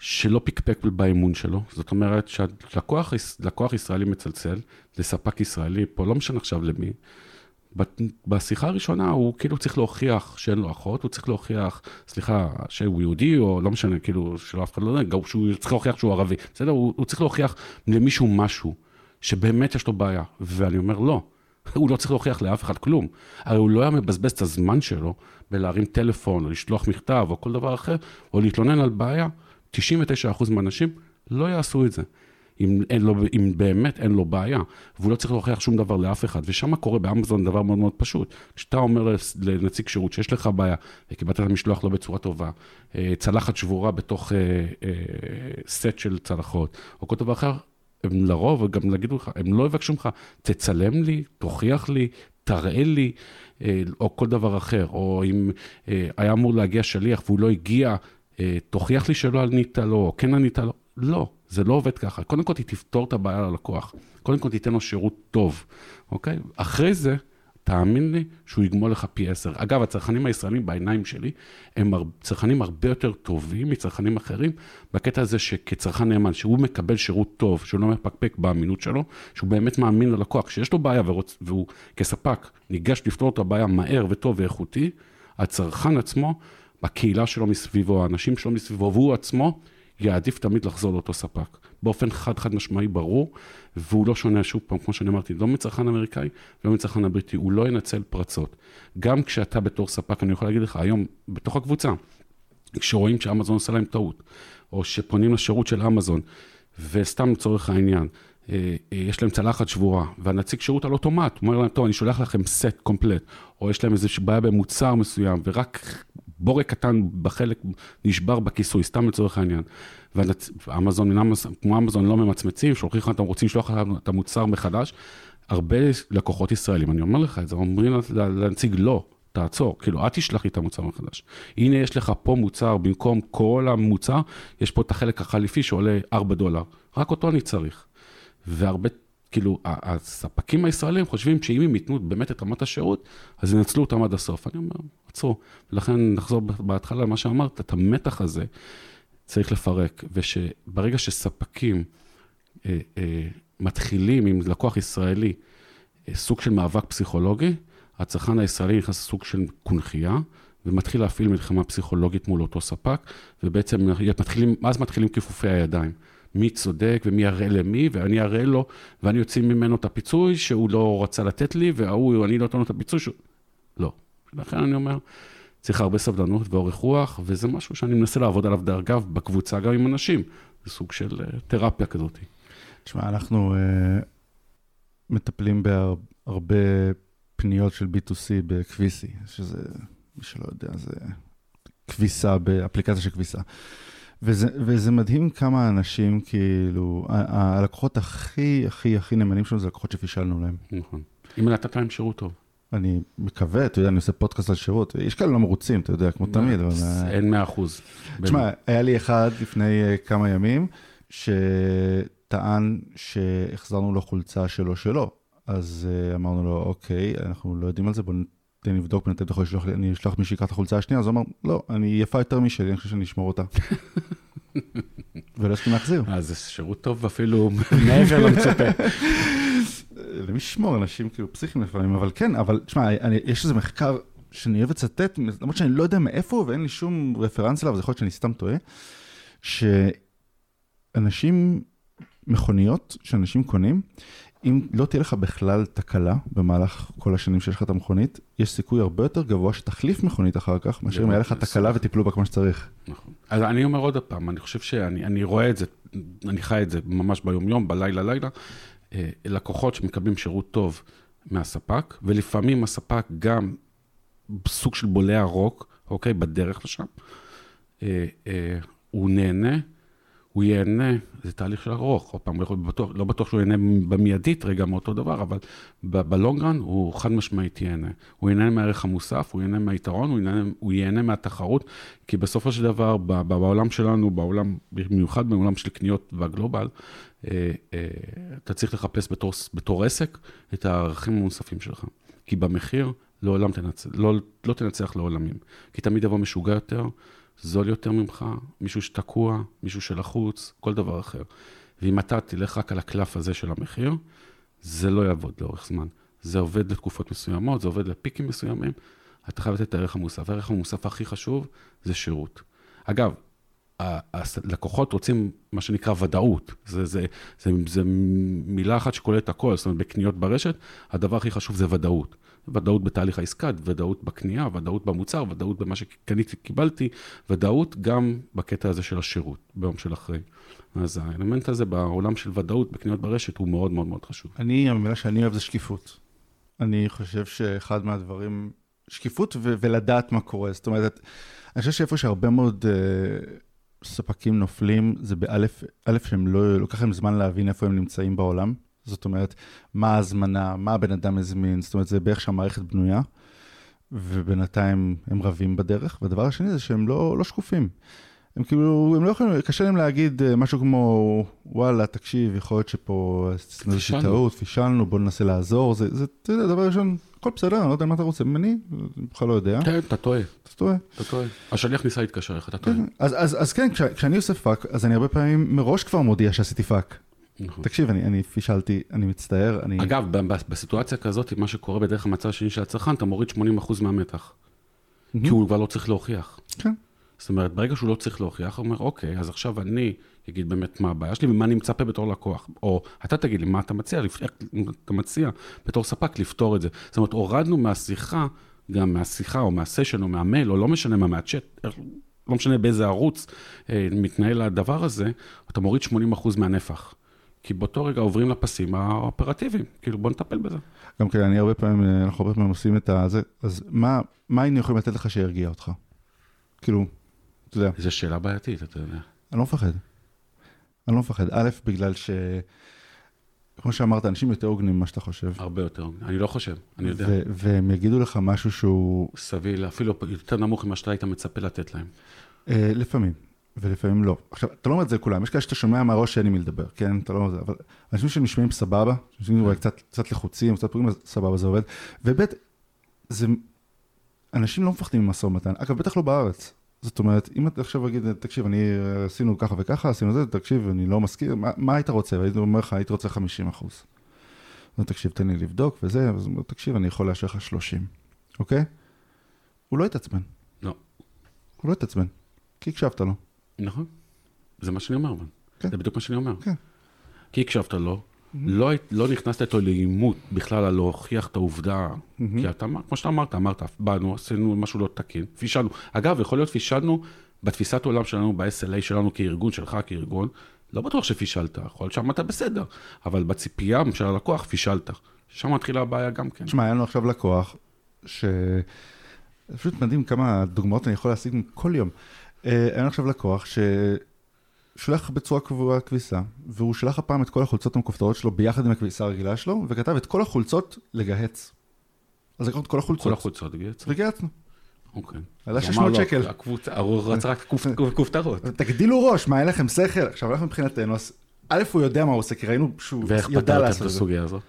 שלא פקפק באמון שלו. זאת אומרת שלקוח ישראלי מצלצל לספק ישראלי, פה לא משנה עכשיו למי, בשיחה הראשונה הוא כאילו צריך להוכיח שאין לו אחות, הוא צריך להוכיח, סליחה, שהוא יהודי, או לא משנה, כאילו, שלא אף אחד לא יודע, שהוא צריך להוכיח שהוא ערבי. בסדר? הוא, הוא צריך להוכיח למישהו משהו. שבאמת יש לו בעיה. ואני אומר, לא, הוא לא צריך להוכיח לאף אחד כלום. הרי הוא לא היה מבזבז את הזמן שלו בלהרים טלפון, או לשלוח מכתב, או כל דבר אחר, או להתלונן על בעיה. 99% מהאנשים לא יעשו את זה. אם, אין לו, אם באמת אין לו בעיה, והוא לא צריך להוכיח שום דבר לאף אחד. ושם קורה באמזון דבר מאוד מאוד פשוט. כשאתה אומר לנציג שירות שיש לך בעיה, וקיבלת את המשלוח לא בצורה טובה, אה, צלחת שבורה בתוך אה, אה, סט של צלחות, או כל דבר אחר, הם לרוב, וגם להגידו לך, הם לא יבקשו ממך, תצלם לי, תוכיח לי, תראה לי, או כל דבר אחר. או אם היה אמור להגיע שליח והוא לא הגיע, תוכיח לי שלא ענית לו, או כן ענית לו. לא, זה לא עובד ככה. קודם כל, תפתור את הבעיה ללקוח. קודם כל, תיתן לו שירות טוב, אוקיי? אחרי זה, תאמין לי שהוא יגמול לך פי עשר. אגב, הצרכנים הישראלים בעיניים שלי, הם צרכנים הרבה יותר טובים מצרכנים אחרים, בקטע הזה שכצרכן נאמן, שהוא מקבל שירות טוב, שהוא לא מפקפק באמינות שלו, שהוא באמת מאמין ללקוח, שיש לו בעיה ורוצ... והוא כספק ניגש לפתור את הבעיה מהר וטוב ואיכותי, הצרכן עצמו, בקהילה שלו מסביבו, האנשים שלו מסביבו, והוא עצמו, יעדיף תמיד לחזור לאותו ספק. באופן חד חד משמעי ברור, והוא לא שונה, שוב פעם, כמו שאני אמרתי, לא מצרכן אמריקאי ולא מצרכן הבריטי, הוא לא ינצל פרצות. גם כשאתה בתור ספק, אני יכול להגיד לך, היום, בתוך הקבוצה, כשרואים שאמזון עושה להם טעות, או שפונים לשירות של אמזון, וסתם לצורך העניין, אה, אה, יש להם צלחת שבורה, והנציג שירות על אוטומט, אומר להם, טוב, אני שולח לכם סט קומפלט, או יש להם איזושהי בעיה במוצר מסוים, ורק בורק קטן בחלק נשבר בכיסוי, סתם לצורך העניין. ואמזון, כמו אמזון לא ממצמצים, שולחים לך, אתם רוצים לשלוח לך את המוצר מחדש. הרבה לקוחות ישראלים, אני אומר לך את זה, אומרים לנציג לא, תעצור, כאילו, אל תשלח לי את המוצר מחדש. הנה, יש לך פה מוצר, במקום כל המוצר, יש פה את החלק החליפי שעולה 4 דולר. רק אותו אני צריך. והרבה, כאילו, הספקים הישראלים חושבים שאם הם ייתנו באמת את רמת השירות, אז ינצלו אותם עד הסוף. אני אומר, עצרו. ולכן נחזור בהתחלה למה שאמרת, את המתח הזה צריך לפרק, ושברגע שספקים אה, אה, מתחילים עם לקוח ישראלי אה, סוג של מאבק פסיכולוגי, הצרכן הישראלי נכנס לסוג של קונכייה, ומתחיל להפעיל מלחמה פסיכולוגית מול אותו ספק, ובעצם מתחילים, אז מתחילים כיפופי הידיים. מי צודק ומי יראה למי, ואני אראה לו, ואני אוציא ממנו את הפיצוי שהוא לא רצה לתת לי, וההוא, אני לא אתן לו את הפיצוי שהוא... לא. לכן אני אומר, צריך הרבה סבלנות ואורך רוח, וזה משהו שאני מנסה לעבוד עליו, דרך בקבוצה גם עם אנשים. זה סוג של אה, תרפיה כזאת. תשמע, אנחנו uh, מטפלים בהרבה פניות של B2C בכביסי, שזה, מי שלא יודע, זה כביסה, באפליקציה של כביסה. וזה, וזה מדהים כמה אנשים, כאילו, הלקוחות הכי, הכי, הכי נאמנים שלנו זה לקוחות שפישלנו להם. נכון. אם נתת להם שירות טוב. אני מקווה, אתה יודע, אני עושה פודקאסט על שירות, יש כאלה לא מרוצים, אתה יודע, כמו תמיד, אבל... אה, אין מאה אחוז. תשמע, היה לי אחד לפני אה, כמה ימים, שטען שהחזרנו לו חולצה שלו שלו. אז אה, אמרנו לו, אוקיי, אנחנו לא יודעים על זה, בוא ניתן לבדוק, בינתיים אתה יכול לשלוח לי, אני אשלח מי שיקח את החולצה השנייה, אז הוא אמר, לא, אני יפה יותר משלי, אני חושב שאני אשמור אותה. ולא הסכים להחזיר. אז זה שירות טוב אפילו מעבר למצופה. למי ישמור, אנשים כאילו פסיכיים לפעמים, אבל כן, אבל תשמע, יש איזה מחקר שאני אוהב לצטט, למרות שאני לא יודע מאיפה הוא ואין לי שום רפרנס אליו, אז יכול להיות שאני סתם טועה, שאנשים, מכוניות שאנשים קונים, אם לא תהיה לך בכלל תקלה במהלך כל השנים שיש לך את המכונית, יש סיכוי הרבה יותר גבוה שתחליף מכונית אחר כך, מאשר אם היה לך תקלה וטיפלו בה כמו שצריך. נכון. אז אני אומר עוד פעם, אני חושב שאני אני רואה את זה, אני חי את זה ממש ביום-יום, בלילה-לילה, אה, לקוחות שמקבלים שירות טוב מהספק, ולפעמים הספק גם סוג של בולע רוק, אוקיי, בדרך לשם. אה, אה, הוא נהנה, הוא ייהנה, זה תהליך של ארוך, עוד פעם, יכול- בטוח, לא בטוח שהוא ייהנה במיידית רגע מאותו דבר, אבל בלונגרן הוא חד משמעית ייהנה. הוא ייהנה מהערך המוסף, הוא ייהנה מהיתרון, הוא ייהנה, הוא ייהנה מהתחרות, כי בסופו של דבר, בעולם שלנו, בעולם, במיוחד בעולם של קניות והגלובל, אה, אה, אתה צריך לחפש בתור, בתור עסק את הערכים המוספים שלך. כי במחיר לעולם תנצח, לא, לא תנצח לעולמים. כי תמיד יבוא משוגע יותר, זול יותר ממך, מישהו שתקוע, מישהו שלחוץ, כל דבר אחר. ואם אתה תלך רק על הקלף הזה של המחיר, זה לא יעבוד לאורך זמן. זה עובד לתקופות מסוימות, זה עובד לפיקים מסוימים. אתה חייב לתת את הערך המוסף. הערך המוסף הכי חשוב זה שירות. אגב, הלקוחות רוצים מה שנקרא ודאות. זה, זה, זה, זה מילה אחת שכוללת הכל, זאת אומרת, בקניות ברשת, הדבר הכי חשוב זה ודאות. ודאות בתהליך העסקה, ודאות בקנייה, ודאות במוצר, ודאות במה שקניתי, קיבלתי, ודאות גם בקטע הזה של השירות, ביום של אחרי. אז האלמנט הזה בעולם של ודאות בקניות ברשת הוא מאוד מאוד מאוד חשוב. אני, המילה שאני אוהב זה שקיפות. אני חושב שאחד מהדברים, שקיפות ו- ולדעת מה קורה. זאת אומרת, אני חושב שאיפה שהרבה מאוד uh, ספקים נופלים, זה באלף, א', שהם לא, לוקח להם זמן להבין איפה הם נמצאים בעולם. זאת אומרת, מה ההזמנה, מה הבן אדם הזמין, זאת אומרת, זה בערך שהמערכת בנויה, ובינתיים הם רבים בדרך. והדבר השני זה שהם לא, לא שקופים. הם כאילו, הם לא יכולים, קשה להם להגיד אה, משהו כמו, וואלה, תקשיב, יכול להיות שפה עשינו איזושהי. טעות, פישלנו, בוא ננסה לעזור, זה, זה, אתה יודע, דבר ראשון, הכל בסדר, אני לא יודע מה אתה רוצה ממני, אני בכלל לא יודע, כן, אתה טועה, אז טועה. אתה טועה. השליח ניסה להתקשר אליך, אתה טועה. אז, אז, אז כן, כש, כשאני עושה פאק, אז אני הרבה פעמים מראש כבר מודיע שעשיתי פאק. נכון. תקשיב, אני, אני פישלתי, אני מצטער, אני... אגב, ב- ב- בסיטואציה כזאת, מה שקורה בדרך המצב השני של הצרכן, אתה מוריד 80% מהמתח. כי הוא כבר לא צריך להוכיח. כן. זאת אומרת, ברגע שהוא לא צריך להוכיח, הוא אומר, אוקיי, אז עכשיו אני אגיד באמת מה הבעיה שלי ומה אני מצפה בתור לקוח. או אתה תגיד לי מה אתה מציע, אתה מציע בתור ספק לפתור את זה. זאת אומרת, הורדנו מהשיחה, גם מהשיחה או מהסשן או מהמייל, או לא משנה מה, מהצ'אט, לא משנה באיזה ערוץ אה, מתנהל הדבר הזה, אתה מוריד 80% מהנפח. כי באותו רגע עוברים לפסים האופרטיביים, כאילו בוא נטפל בזה. גם כן, אני הרבה פעמים, אנחנו הרבה פעמים עושים את הזה, אז מה, מה היינו יכולים לתת לך שירגיע אותך? כאילו, אתה יודע, זו שאלה בעייתית, אתה יודע. אני לא מפחד. אני לא מפחד. א', בגלל ש... כמו שאמרת, אנשים יותר הוגנים ממה שאתה חושב. הרבה יותר, אני לא חושב, אני יודע. ו- והם יגידו לך משהו שהוא סביל, אפילו יותר נמוך ממה שאתה היית מצפה לתת להם. אה, לפעמים, ולפעמים לא. עכשיו, אתה לא אומר את זה לכולם, יש כאלה שאתה שומע מהראש שאין עם מי לדבר, כן? אתה לא אומר את זה, אבל אנשים שנשמעים סבבה, אנשים אולי קצת, קצת לחוצים, קצת פוגעים, אז סבבה, זה עובד. וב', זה... אנשים לא מפחדים ממשא ומתן, אגב, בטח לא בארץ. זאת אומרת, אם אתה עכשיו אגיד, תקשיב, אני אה, עשינו ככה וככה, עשינו זה, תקשיב, אני לא מסכים, מה, מה היית רוצה? והייתי אומר לך, הייתי רוצה 50 אחוז. אז תקשיב, תן לי לבדוק וזה, אז הוא אומר, תקשיב, אני יכול לאשר לך 30, אוקיי? הוא לא יתעצבן, לא. הוא לא יתעצבן, כי הקשבת לו. נכון. זה מה שאני אומר, אבל. כן. זה בדיוק מה שאני אומר. כן. כי הקשבת לו, לא, הי- לא נכנסת איתו לעימות בכלל על להוכיח את העובדה, כי אתה, כמו שאתה אמרת, אמרת, באנו, עשינו משהו לא תקין, פישלנו. אגב, יכול להיות פישלנו בתפיסת עולם שלנו, ב-SLA שלנו כארגון, שלך כארגון, לא בטוח שפישלת, יכול להיות שעמדת בסדר, אבל בציפייה של הלקוח פישלת. שם מתחילה הבעיה גם כן. תשמע, היה לנו עכשיו לקוח, ש... פשוט מדהים כמה דוגמאות אני יכול להשיג כל יום. אה, לנו עכשיו לקוח ששולח בצורה קבועה כביסה, והוא שלח הפעם את כל החולצות המכופתרות שלו ביחד עם הכביסה הרגילה שלו, וכתב את כל החולצות לגהץ. אז לקחנו את כל החולצות. כל החולצות, גץ. וגהצנו. אוקיי. עלה אז הוא 600 אמר לו, שקל. הוא רצה רק כופ- כופתרות. תגדילו ראש, מה, אין לכם שכל? עכשיו, אנחנו מבחינתנו, אז א', הוא יודע מה הוא עושה, כי ראינו שהוא ואיך יודע את לעשות את זה. הסוגיה הזאת?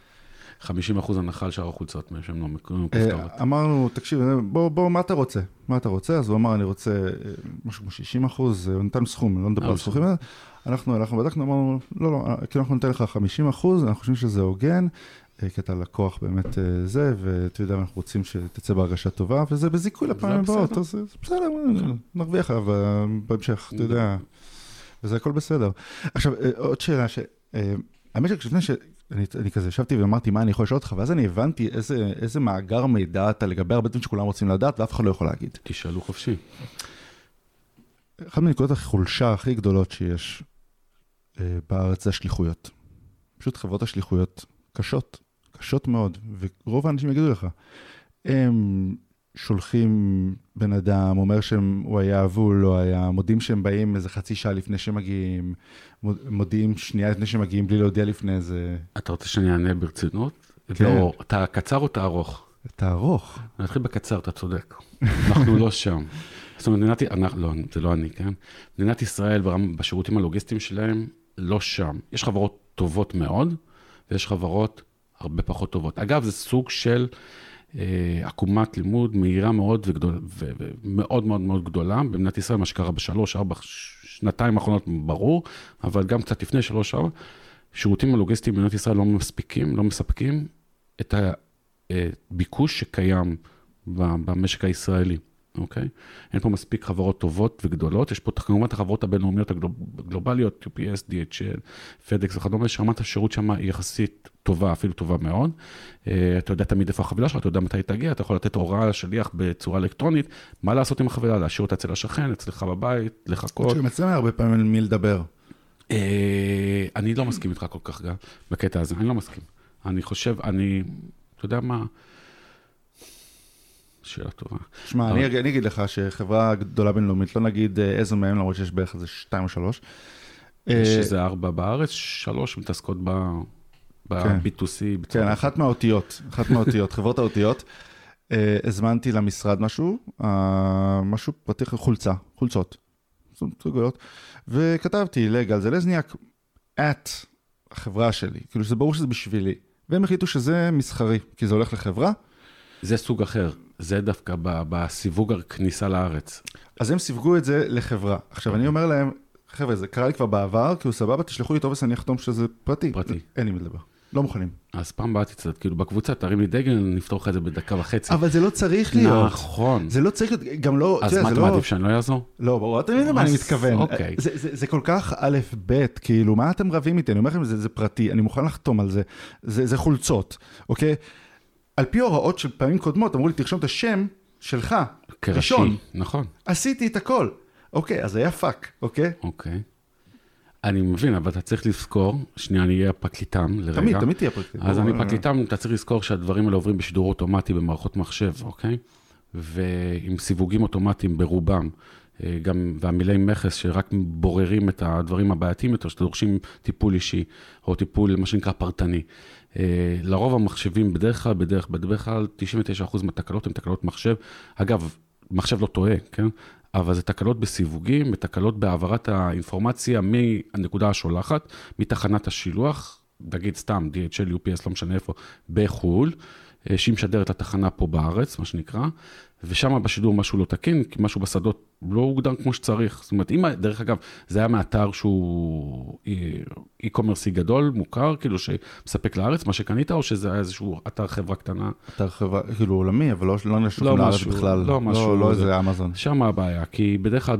50 אחוז הנחה על שאר החולצות, שהן לא מכופתרות. אה, אמרנו, תקשיב, בוא, בוא, מה אתה רוצה? מה אתה רוצה? אז הוא אמר, אני רוצה אה, משהו כמו 60 אחוז, הוא נתן סכום, לא נדבר אה, על סכומים. אנחנו הלכנו, בדקנו, אמרנו, לא, לא, אה, כאילו אנחנו ניתן לך 50 אחוז, אנחנו חושבים שזה הוגן, אה, כי אתה לקוח באמת אה, זה, ואתה יודע, אנחנו רוצים שתצא בהרגשה טובה, וזה בזיכוי לפעמים. הבאות, אז אה, בסדר, נרוויח עליו אה, בהמשך, אתה יודע, וזה הכל בסדר. עכשיו, אה, עוד שאלה. אה, האמת שלפני ש... אני, אני כזה ישבתי ואמרתי מה אני יכול לשאול אותך, ואז אני הבנתי איזה, איזה מאגר מידע אתה לגבי הרבה דברים שכולם רוצים לדעת ואף אחד לא יכול להגיד. תשאלו חופשי. אחת מנקודות החולשה הכי גדולות שיש אה, בארץ זה השליחויות. פשוט חברות השליחויות קשות, קשות מאוד, ורוב האנשים יגידו לך, הם שולחים בן אדם, אומר שהוא היה והוא לא היה, מודיעים שהם באים איזה חצי שעה לפני שמגיעים, מוד- מודיעים שנייה לפני שמגיעים בלי להודיע לפני זה, אתה רוצה שאני אענה ברצינות? כן. לא, אתה קצר או אתה ארוך? אתה ארוך. אני אתחיל בקצר, אתה צודק. אנחנו לא שם. זאת אומרת, מדינת, אנחנו, לא, זה לא אני, כן? מדינת ישראל בשירותים הלוגיסטיים שלהם, לא שם. יש חברות טובות מאוד, ויש חברות הרבה פחות טובות. אגב, זה סוג של עקומת לימוד מהירה מאוד וגדול, ומאוד מאוד מאוד גדולה. במדינת ישראל, מה שקרה בשלוש, ארבע, שנתיים האחרונות ברור, אבל גם קצת לפני שלוש, ארבע, שירותים הלוגיסטיים במדינת ישראל לא מספיקים, לא מספקים את הביקוש שקיים ב- במשק הישראלי, אוקיי? אין פה מספיק חברות טובות וגדולות, יש פה כמובן את החברות הבינלאומיות הגלוב- הגלובליות, UPS, DHL, FedEx וכדומה, שרמת השירות שם היא יחסית טובה, אפילו טובה מאוד. אה, אתה יודע תמיד איפה החבילה שלך, אתה יודע מתי היא תגיע, אתה יכול לתת הוראה לשליח בצורה אלקטרונית, מה לעשות עם החבילה, להשאיר אותה אצל השכן, אצלך בבית, לחכות. שגם אצלם היה הרבה פעמים על מי לדבר. אה, אני לא מסכים איתך כל כך גם בקטע הזה, אני לא מסכים. אני חושב, אני, אתה יודע מה? שאלה טובה. שמע, אבל- אני, אני אגיד לך שחברה גדולה בינלאומית, לא נגיד אה, איזו מהם, למרות שיש בערך איזה שתיים או שלוש. יש אה, איזה ארבע בארץ, שלוש מתעסקות ב... כן. ב-B2C. כן, אחת מהאותיות, אחת מהאותיות, חברות האותיות. אה, הזמנתי למשרד משהו, אה, משהו פרטי, חולצה, חולצות, וכתבתי לגל זלזניאק, את החברה שלי, כאילו שזה ברור שזה בשבילי, והם החליטו שזה מסחרי, כי זה הולך לחברה, זה סוג אחר, זה דווקא ב- בסיווג הכניסה לארץ. אז הם סיווגו את זה לחברה. עכשיו, אני אומר להם, חבר'ה, זה קרה לי כבר בעבר, כאילו סבבה, תשלחו לי טופס, אני אחתום שזה פרטי. פרטי. אין לי מה לדבר. לא מוכנים. אז פעם באה תצטט, כאילו בקבוצה, תרים לי דגל, נפתור לך את זה בדקה וחצי. אבל זה לא צריך להיות. נכון. זה לא צריך להיות, גם לא, אז מה אתה לא... מעדיף שאני לא אעזור? לא, ברור, אתה מבין למה אני מתכוון. אוקיי. זה, כל כך א', ב', כאילו, מה אתם רבים איתי? אני אומר לכם, זה, פרטי, אני מוכן לחתום על. זה, זה חולצות, אוקיי? על פי הוראות של פעמים קודמות, אמרו לי, תרשום את השם שלך, כראשי. ראשון. נכון, עשיתי את הכל. אוקיי, אז היה פאק, אוקיי? אוקיי. אני מבין, אבל אתה צריך לזכור, שנייה, אני אהיה פרקליטם לרגע. תמיד, תמיד תהיה פרקטי. אז אני פרקליטם, אתה צריך לזכור שהדברים האלה עוברים בשידור אוטומטי במערכות מחשב, אוקיי? ועם סיווגים אוטומטיים ברובם, אה, גם, והעמילי מכס שרק בוררים את הדברים הבעייתיים יותר, שדורשים טיפול אישי, או טיפול, מה שנקרא, פרטני. אה, לרוב המחשבים בדרך כלל, בדרך, בדרך כלל, 99% מהתקלות הן תקלות מחשב. אגב, מחשב לא טועה, כן? אבל זה תקלות בסיווגים, ותקלות בהעברת האינפורמציה מהנקודה השולחת, מתחנת השילוח, נגיד סתם DHL, UPS, לא משנה איפה, בחו"ל, אה, שהיא משדרת לתחנה פה בארץ, מה שנקרא, ושם בשידור משהו לא תקין, כי משהו בשדות לא הוגדר כמו שצריך. זאת אומרת, אם, דרך אגב, זה היה מאתר שהוא e-commerce גדול, מוכר, כאילו שמספק לארץ, מה שקנית, או שזה היה איזשהו אתר חברה קטנה? אתר חברה, כאילו עולמי, אבל לא, לא נשלח לא לארץ משהו, בכלל. לא משהו, לא, לא זה- איזה אמזון. שם הבעיה, כי בדרך כלל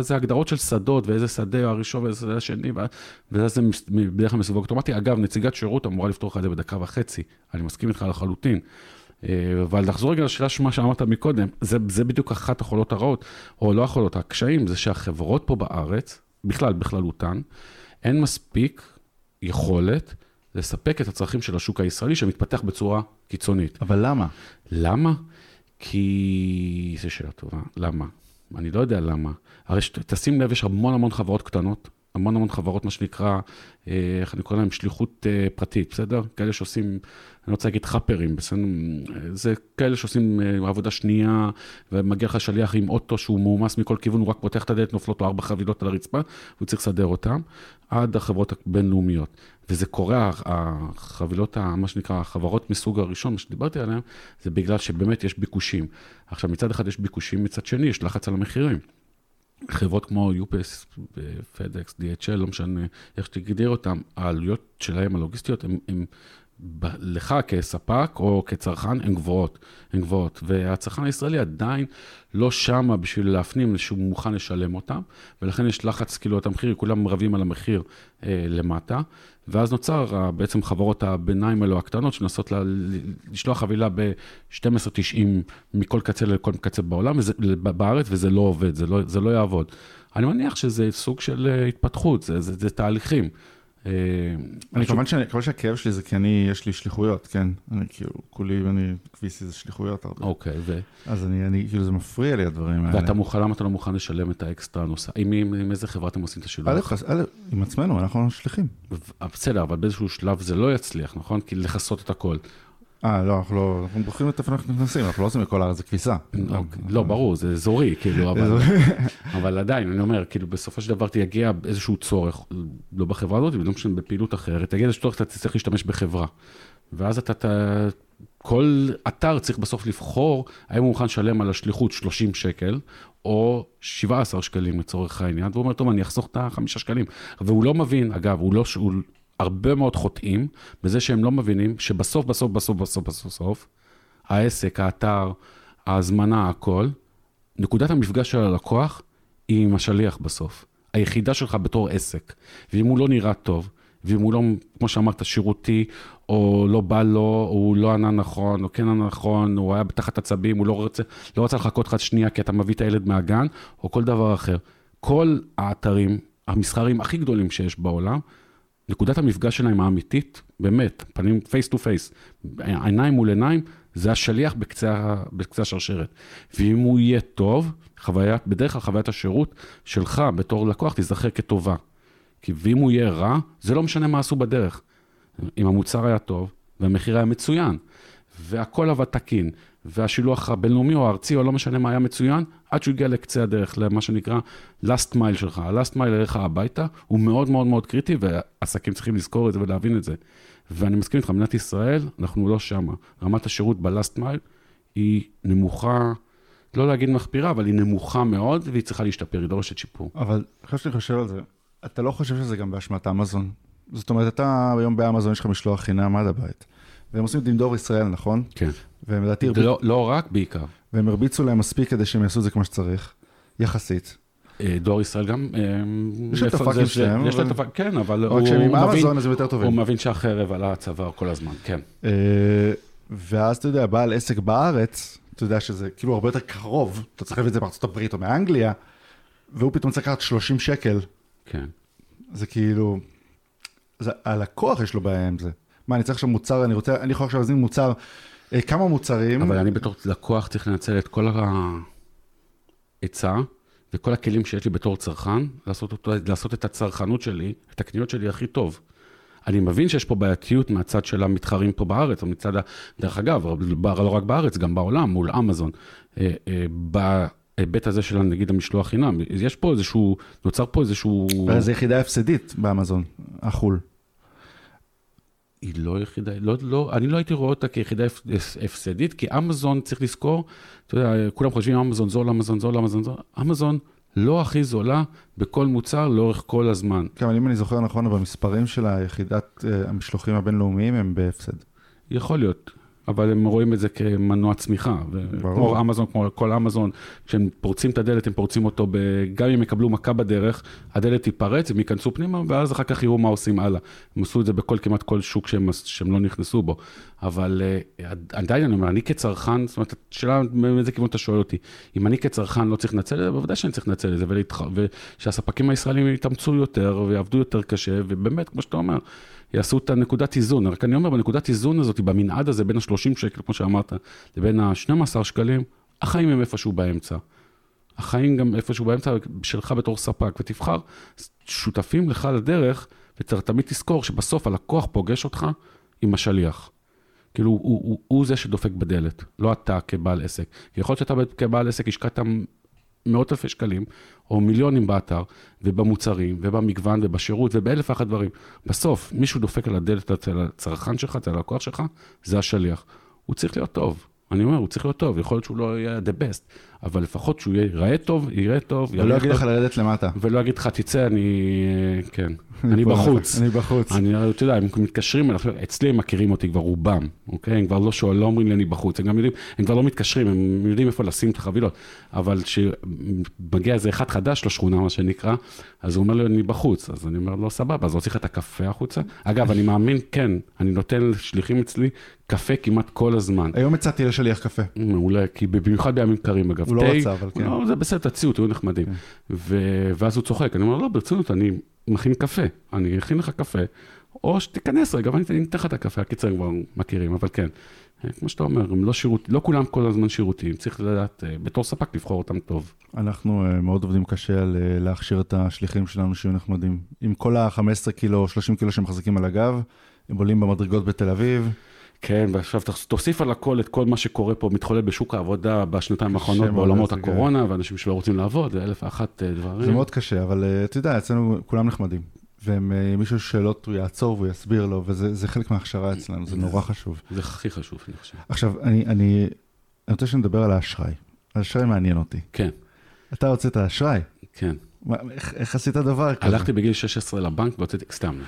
זה הגדרות של שדות, ואיזה שדה הראשון ואיזה שדה השני, וזה מס- בדרך כלל מסווג אוטומטי. אגב, נציגת שירות אמורה לפתור לך את זה בדקה וחצי, אני מסכים איתך לחלוטין. אה, אבל לחזור רגע לשאלה של מה שאמרת מקודם, זה, זה בדיוק אחת החולות הרעות, או לא החולות, הקשיים, זה שהחברות פה בארץ, בכלל, בכללותן, אין מספיק יכולת לספק את הצרכים של השוק הישראלי שמתפתח בצורה קיצונית. אבל למה? למה? כי... זו שאלה טובה. למה? אני לא יודע למה. הרי ש- תשים לב, יש המון המון חברות קטנות, המון המון חברות, מה שנקרא, אה, איך אני קורא להם, שליחות אה, פרטית, בסדר? כאלה שעושים, אני רוצה להגיד חאפרים, בסדר? אה, זה כאלה שעושים עבודה שנייה, ומגיע לך שליח עם אוטו שהוא מועמס מכל כיוון, הוא רק פותח את הדלת, נופלות לו ארבע חבילות על הרצפה, והוא צריך לסדר אותן, עד החברות הבינלאומיות. וזה קורה, החבילות, מה שנקרא, החברות מסוג הראשון, מה שדיברתי עליהן, זה בגלל שבאמת יש ביקושים. עכשיו, מצד אחד יש ביקושים, מצד שני יש לחץ על המחירים. חברות כמו UPS, FedEx, DHL, לא משנה איך שתגדיר אותם, העלויות שלהם הלוגיסטיות, הן ב- לך כספק או כצרכן, הן גבוהות, הן גבוהות. והצרכן הישראלי עדיין לא שמה בשביל להפנים שהוא מוכן לשלם אותם, ולכן יש לחץ, כאילו, את המחיר, כולם רבים על המחיר אה, למטה, ואז נוצר בעצם חברות הביניים האלו הקטנות, שמנסות לשלוח חבילה ב-12.90 מכל קצה לכל קצה בעולם, וזה, בארץ, וזה לא עובד, זה לא, זה לא יעבוד. אני מניח שזה סוג של אה, התפתחות, זה, זה, זה תהליכים. אה, אני כמובן שהכאב שלי זה כי אני, יש לי שליחויות, כן? אני כאילו, כולי, אני, כביסי זה שליחויות הרבה. אוקיי, ו... אז אני, אני, כאילו, זה מפריע לי הדברים האלה. ואתה מוכן, למה אתה לא מוכן לשלם את האקסטרה הנוסף? עם, איזה חברה אתם עושים את השילוח? א', עם עצמנו, אנחנו שליחים. בסדר, אבל באיזשהו שלב זה לא יצליח, נכון? כי לכסות את הכל. אה, לא, אנחנו לא, אנחנו בוחרים את איפה אנחנו נכנסים, אנחנו לא עושים בכל הארץ, זה כביסה. אוקיי. לא, ברור, זה אזורי, כאילו, אבל, אבל עדיין, אני אומר, כאילו, בסופו של דבר תגיע איזשהו צורך, לא בחברה הזאת, ולא משנה, בפעילות אחרת, תגיע איזשהו צורך, אתה תצטרך להשתמש בחברה. ואז אתה, כל אתר צריך בסוף לבחור האם הוא מוכן לשלם על השליחות 30 שקל, או 17 שקלים לצורך העניין, והוא אומר, טוב, אני אחסוך את החמישה שקלים. והוא לא מבין, אגב, הוא לא, הוא, הרבה מאוד חוטאים בזה שהם לא מבינים שבסוף, בסוף, בסוף, בסוף, בסוף, בסוף, העסק, האתר, ההזמנה, הכל, נקודת המפגש של הלקוח היא עם השליח בסוף. היחידה שלך בתור עסק. ואם הוא לא נראה טוב, ואם הוא לא, כמו שאמרת, שירותי, או לא בא לו, או הוא לא ענה נכון, או כן ענה נכון, הוא היה תחת עצבים, הוא לא רצה, לא רצה לחכות לך שנייה כי אתה מביא את הילד מהגן, או כל דבר אחר. כל האתרים המסחריים הכי גדולים שיש בעולם, נקודת המפגש שלהם האמיתית, באמת, פנים face to face, עיניים מול עיניים, זה השליח בקצה, בקצה השרשרת. ואם הוא יהיה טוב, חוויית, בדרך כלל חוויית השירות שלך בתור לקוח תיזכר כטובה. כי ואם הוא יהיה רע, זה לא משנה מה עשו בדרך. אם המוצר היה טוב, והמחיר היה מצוין, והכל עבד תקין, והשילוח הבינלאומי או הארצי, או לא משנה מה היה מצוין, עד שהוא הגיע לקצה הדרך, למה שנקרא last mile שלך. ה-last mile אליך הביתה הוא מאוד מאוד מאוד קריטי, ועסקים צריכים לזכור את זה ולהבין את זה. ואני מסכים איתך, מדינת ישראל, אנחנו לא שמה. רמת השירות ב-last mile היא נמוכה, לא להגיד מחפירה, אבל היא נמוכה מאוד, והיא צריכה להשתפר, היא דורשת שיפור. אבל אחרי שאני חושב על זה, אתה לא חושב שזה גם באשמת אמזון? זאת אומרת, אתה היום באמזון יש לך משלוח חינם עד הבית. והם עושים דינדור ישראל, נכון? כן. והם לדעתי, זה לא, לא רק, בעיקר. והם הרביצו להם מספיק כדי שהם יעשו את זה כמו שצריך, יחסית. אה, דואר ישראל גם... אה, יש להם את הפאקים שלהם, יש להם את הפאק, כן, אבל הוא מבין- אמזון אז הם יותר הוא טובים. מבין שהחרב על הצוואר כל הזמן, כן. אה, ואז אתה יודע, בעל עסק בארץ, אתה יודע שזה כאילו הרבה יותר קרוב, אתה צריך להביא את זה בארצות הברית או מאנגליה, והוא פתאום צריך לקחת 30 שקל, כן. זה כאילו, זה, הלקוח יש לו בעיה עם זה. מה, אני צריך עכשיו מוצר, אני רוצה, אני יכול עכשיו להזמין מוצר, אה, כמה מוצרים, אבל אני בתור לקוח צריך לנצל את כל ההיצע וכל הכלים שיש לי בתור צרכן, לעשות, אותו, לעשות את הצרכנות שלי, את הקניות שלי הכי טוב. אני מבין שיש פה בעייתיות מהצד של המתחרים פה בארץ, או מצד, ה... דרך אגב, לא רק בארץ, גם בעולם, מול אמזון. אה, אה, בהיבט הזה של נגיד המשלוח חינם, יש פה איזשהו, נוצר פה איזשהו... אבל זו יחידה הפסדית באמזון, החו"ל. היא לא יחידה, לא, לא, אני לא הייתי רואה אותה כיחידה הפ- הפסדית, כי אמזון, צריך לזכור, אתה יודע, כולם חושבים אמזון זול, אמזון זול, אמזון זול, אמזון לא הכי זולה בכל מוצר לאורך כל הזמן. כן, אבל אם אני זוכר נכון, במספרים של היחידת אה, המשלוחים הבינלאומיים הם בהפסד. יכול להיות, אבל הם רואים את זה כמנוע צמיחה. ברור. כמו אמזון, כמו כל אמזון, כשהם פורצים את הדלת, הם פורצים אותו, ב... גם אם יקבלו מכה בדרך, הדלת תיפרץ, הם ייכנסו פנימה, ואז אחר כך יראו מה עושים הלאה. הם עשו את זה בכל, כמעט כל שוק שהם, שהם לא נכנסו בו. אבל uh, עדיין אני אומר, אני כצרכן, זאת אומרת, השאלה מאיזה כיוון אתה שואל אותי, אם אני כצרכן לא צריך לנצל את זה, בוודאי שאני צריך לנצל את זה, ולהתח... ושהספקים הישראלים יתאמצו יותר, ויעבדו יותר קשה, ובאמת, כמו שאתה אומר, יעשו את הנקודת איזון. רק אני אומר, בנקודת איזון הזאת, במנעד הזה בין ה-30 שקל, כמו שאמרת, לבין ה-12 שקלים, החיים הם איפשהו באמצע. החיים גם איפשהו באמצע שלך בתור ספק, ותבחר שותפים לך לדרך, וצריך תמיד תזכור שבסוף הלקוח פוגש אותך עם השליח. כאילו, הוא, הוא, הוא זה שדופק בדלת, לא אתה כבעל עסק. יכול להיות שאתה כבעל עסק השקעת מאות אלפי שקלים, או מיליונים באתר, ובמוצרים, ובמגוון, ובשירות, ובאלף ואחת דברים. בסוף, מישהו דופק על הדלת אצל הצרכן שלך, אצל הלקוח שלך, זה השליח. הוא צריך להיות טוב. אני אומר, הוא צריך להיות טוב, יכול להיות שהוא לא יהיה the best, אבל לפחות שהוא ייראה טוב, יראה טוב, ולא יגיד לך לרדת למטה. ולא יגיד לך, תצא, אני, אה, כן, אני בחוץ. אני בחוץ. אני, אתה יודע, הם מתקשרים, אצלי הם מכירים אותי כבר רובם, אוקיי? הם כבר לא שואל, לא אומרים לי אני בחוץ, הם גם יודעים, הם כבר לא מתקשרים, הם יודעים איפה לשים את החבילות. אבל כשמגיע איזה אחד חדש לשכונה, מה שנקרא, אז הוא אומר לי, אני בחוץ. אז אני אומר לו, סבבה, אז לא צריך את הקפה החוצה. אגב, אני מאמין, כן, אני נותן לשליחים אצלי קפה כמעט כל הזמן. היום הצעתי לשליח קפה. מעולה, כי במיוחד בימים קרים, אגב. הוא לא רצה, אבל כן. לא, זה בסדר, תציעו, תהיו נחמדים. ו- ואז הוא צוחק, אני אומר, לא, ברצינות, אני מכין קפה, אני אכין לך קפה, או שתיכנס רגע, ואני אני אתן לך את הקפה, הקיצר כבר מכירים, אבל כן. אה, כמו שאתה אומר, הם לא שירות, לא כולם כל הזמן שירותיים, צריך לדעת, אה, בתור ספק, לבחור אותם טוב. אנחנו אה, מאוד עובדים קשה על להכשיר את השליחים שלנו שיהיו נחמדים. עם כל ה-15 קילו, 30 קילו שהם מחזיקים על הגב, הם עולים במדרגות בתל אביב. כן, ועכשיו תוס- תוסיף על הכל את כל מה שקורה פה, מתחולל בשוק העבודה בשנתיים האחרונות, בעולמות הקורונה, ואנשים שלא רוצים לעבוד, ואלף ואחת אה, דברים. זה מאוד קשה, אבל אה, אתה יודע, אצלנו כולם נחמדים. ואם אה, שאלות, הוא יעצור והוא יסביר לו, וזה זה חלק מההכשרה אצלנו, זה נורא חשוב. זה הכי חשוב, אני חושב. עכשיו, אני, אני, אני רוצה שנדבר על האשראי. האשראי מעניין אותי. כן, אתה הוצאת אשראי. כן. מה, איך, איך עשית דבר כזה? הלכתי בגיל 16 לבנק והוצאתי, סתם.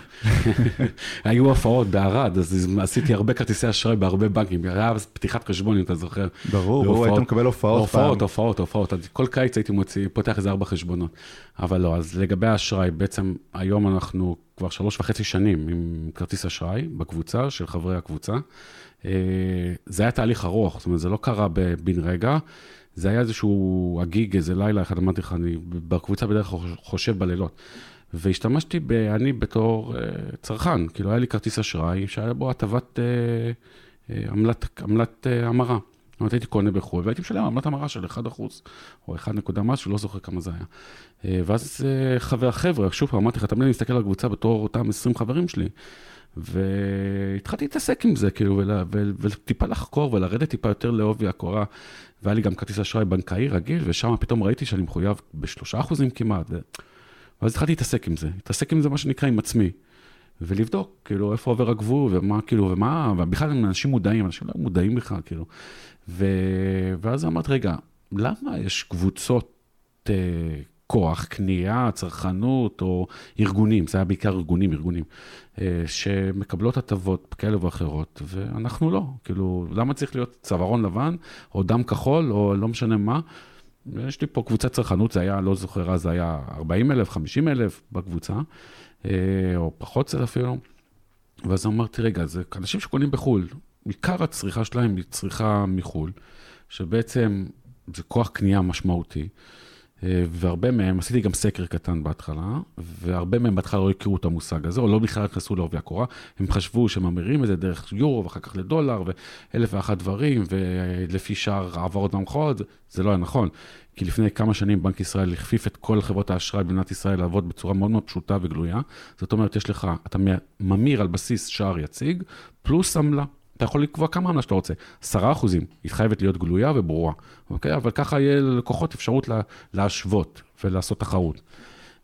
היו הופעות בערד, אז עשיתי הרבה כרטיסי אשראי בהרבה בנקים. היה אז פתיחת חשבון, אם אתה זוכר. ברור, ברור. היית מקבל הופעות הופעות, פעם. הופעות, הופעות. כל קיץ הייתי מוציא, פותח איזה ארבע חשבונות. אבל לא, אז לגבי האשראי, בעצם היום אנחנו כבר שלוש וחצי שנים עם כרטיס אשראי בקבוצה, של חברי הקבוצה. אה, זה היה תהליך ארוך, זאת אומרת, זה לא קרה בן רגע. זה היה איזשהו הגיג, איזה לילה אחד, אמרתי לך, אני בקבוצה בדרך כלל חושב בלילות. והשתמשתי, ב, אני בתור אה, צרכן, כאילו היה לי כרטיס אשראי שהיה בו הטבת אה, אה, עמלת, עמלת אה, המרה. זאת אומרת, הייתי קונה בחו"ל והייתי משלם עמלת המרה של 1% או 1 נקודה משהו, לא זוכר כמה זה היה. אה, ואז אה, חבר, חבר'ה, שוב פעם, אמרתי לך, תמיד אני מסתכל על הקבוצה בתור אותם 20 חברים שלי. והתחלתי להתעסק עם זה, כאילו, ולה, וטיפה לחקור ולרדת טיפה יותר לעובי הקורה. והיה לי גם כרטיס אשראי בנקאי רגיל, ושם פתאום ראיתי שאני מחויב בשלושה אחוזים כמעט. ו... ואז התחלתי להתעסק עם זה, להתעסק עם זה מה שנקרא עם עצמי. ולבדוק, כאילו, איפה עובר הגבול, ומה, כאילו, ומה, ובכלל אנשים מודעים, אנשים לא מודעים בכלל, כאילו. ו... ואז אמרתי, רגע, למה יש קבוצות אה, כוח, קנייה, צרכנות, או ארגונים, זה היה בעיקר ארגונים, ארגונים, אה, שמקבלות הטבות כאלה ואחרות, ואנחנו לא. כאילו, למה צריך להיות צווארון לבן, או דם כחול, או לא משנה מה? יש לי פה קבוצת צרכנות, זה היה, לא זוכר, אז זה היה 40 אלף, 50 אלף בקבוצה, אה, או פחות קצת אפילו. ואז אמרתי, רגע, זה אנשים שקונים בחו"ל, עיקר הצריכה שלהם היא צריכה מחו"ל, שבעצם זה כוח קנייה משמעותי. אה, והרבה מהם, עשיתי גם סקר קטן בהתחלה, והרבה מהם בהתחלה לא הכירו את המושג הזה, או לא בכלל נכנסו לעובי הקורה, הם חשבו שממירים את זה דרך יורו, ואחר כך לדולר, ואלף ואחת דברים, ולפי שער העברות מהמחאות, זה לא היה נכון. כי לפני כמה שנים בנק ישראל הכפיף את כל חברות האשראי במדינת ישראל לעבוד בצורה מאוד מאוד פשוטה וגלויה. זאת אומרת, יש לך, אתה ממיר על בסיס שער יציג, פלוס עמלה. אתה יכול לקבוע כמה עמלה שאתה רוצה, 10 אחוזים, היא חייבת להיות גלויה וברורה, אוקיי? אבל ככה יהיה ללקוחות אפשרות לה, להשוות ולעשות תחרות.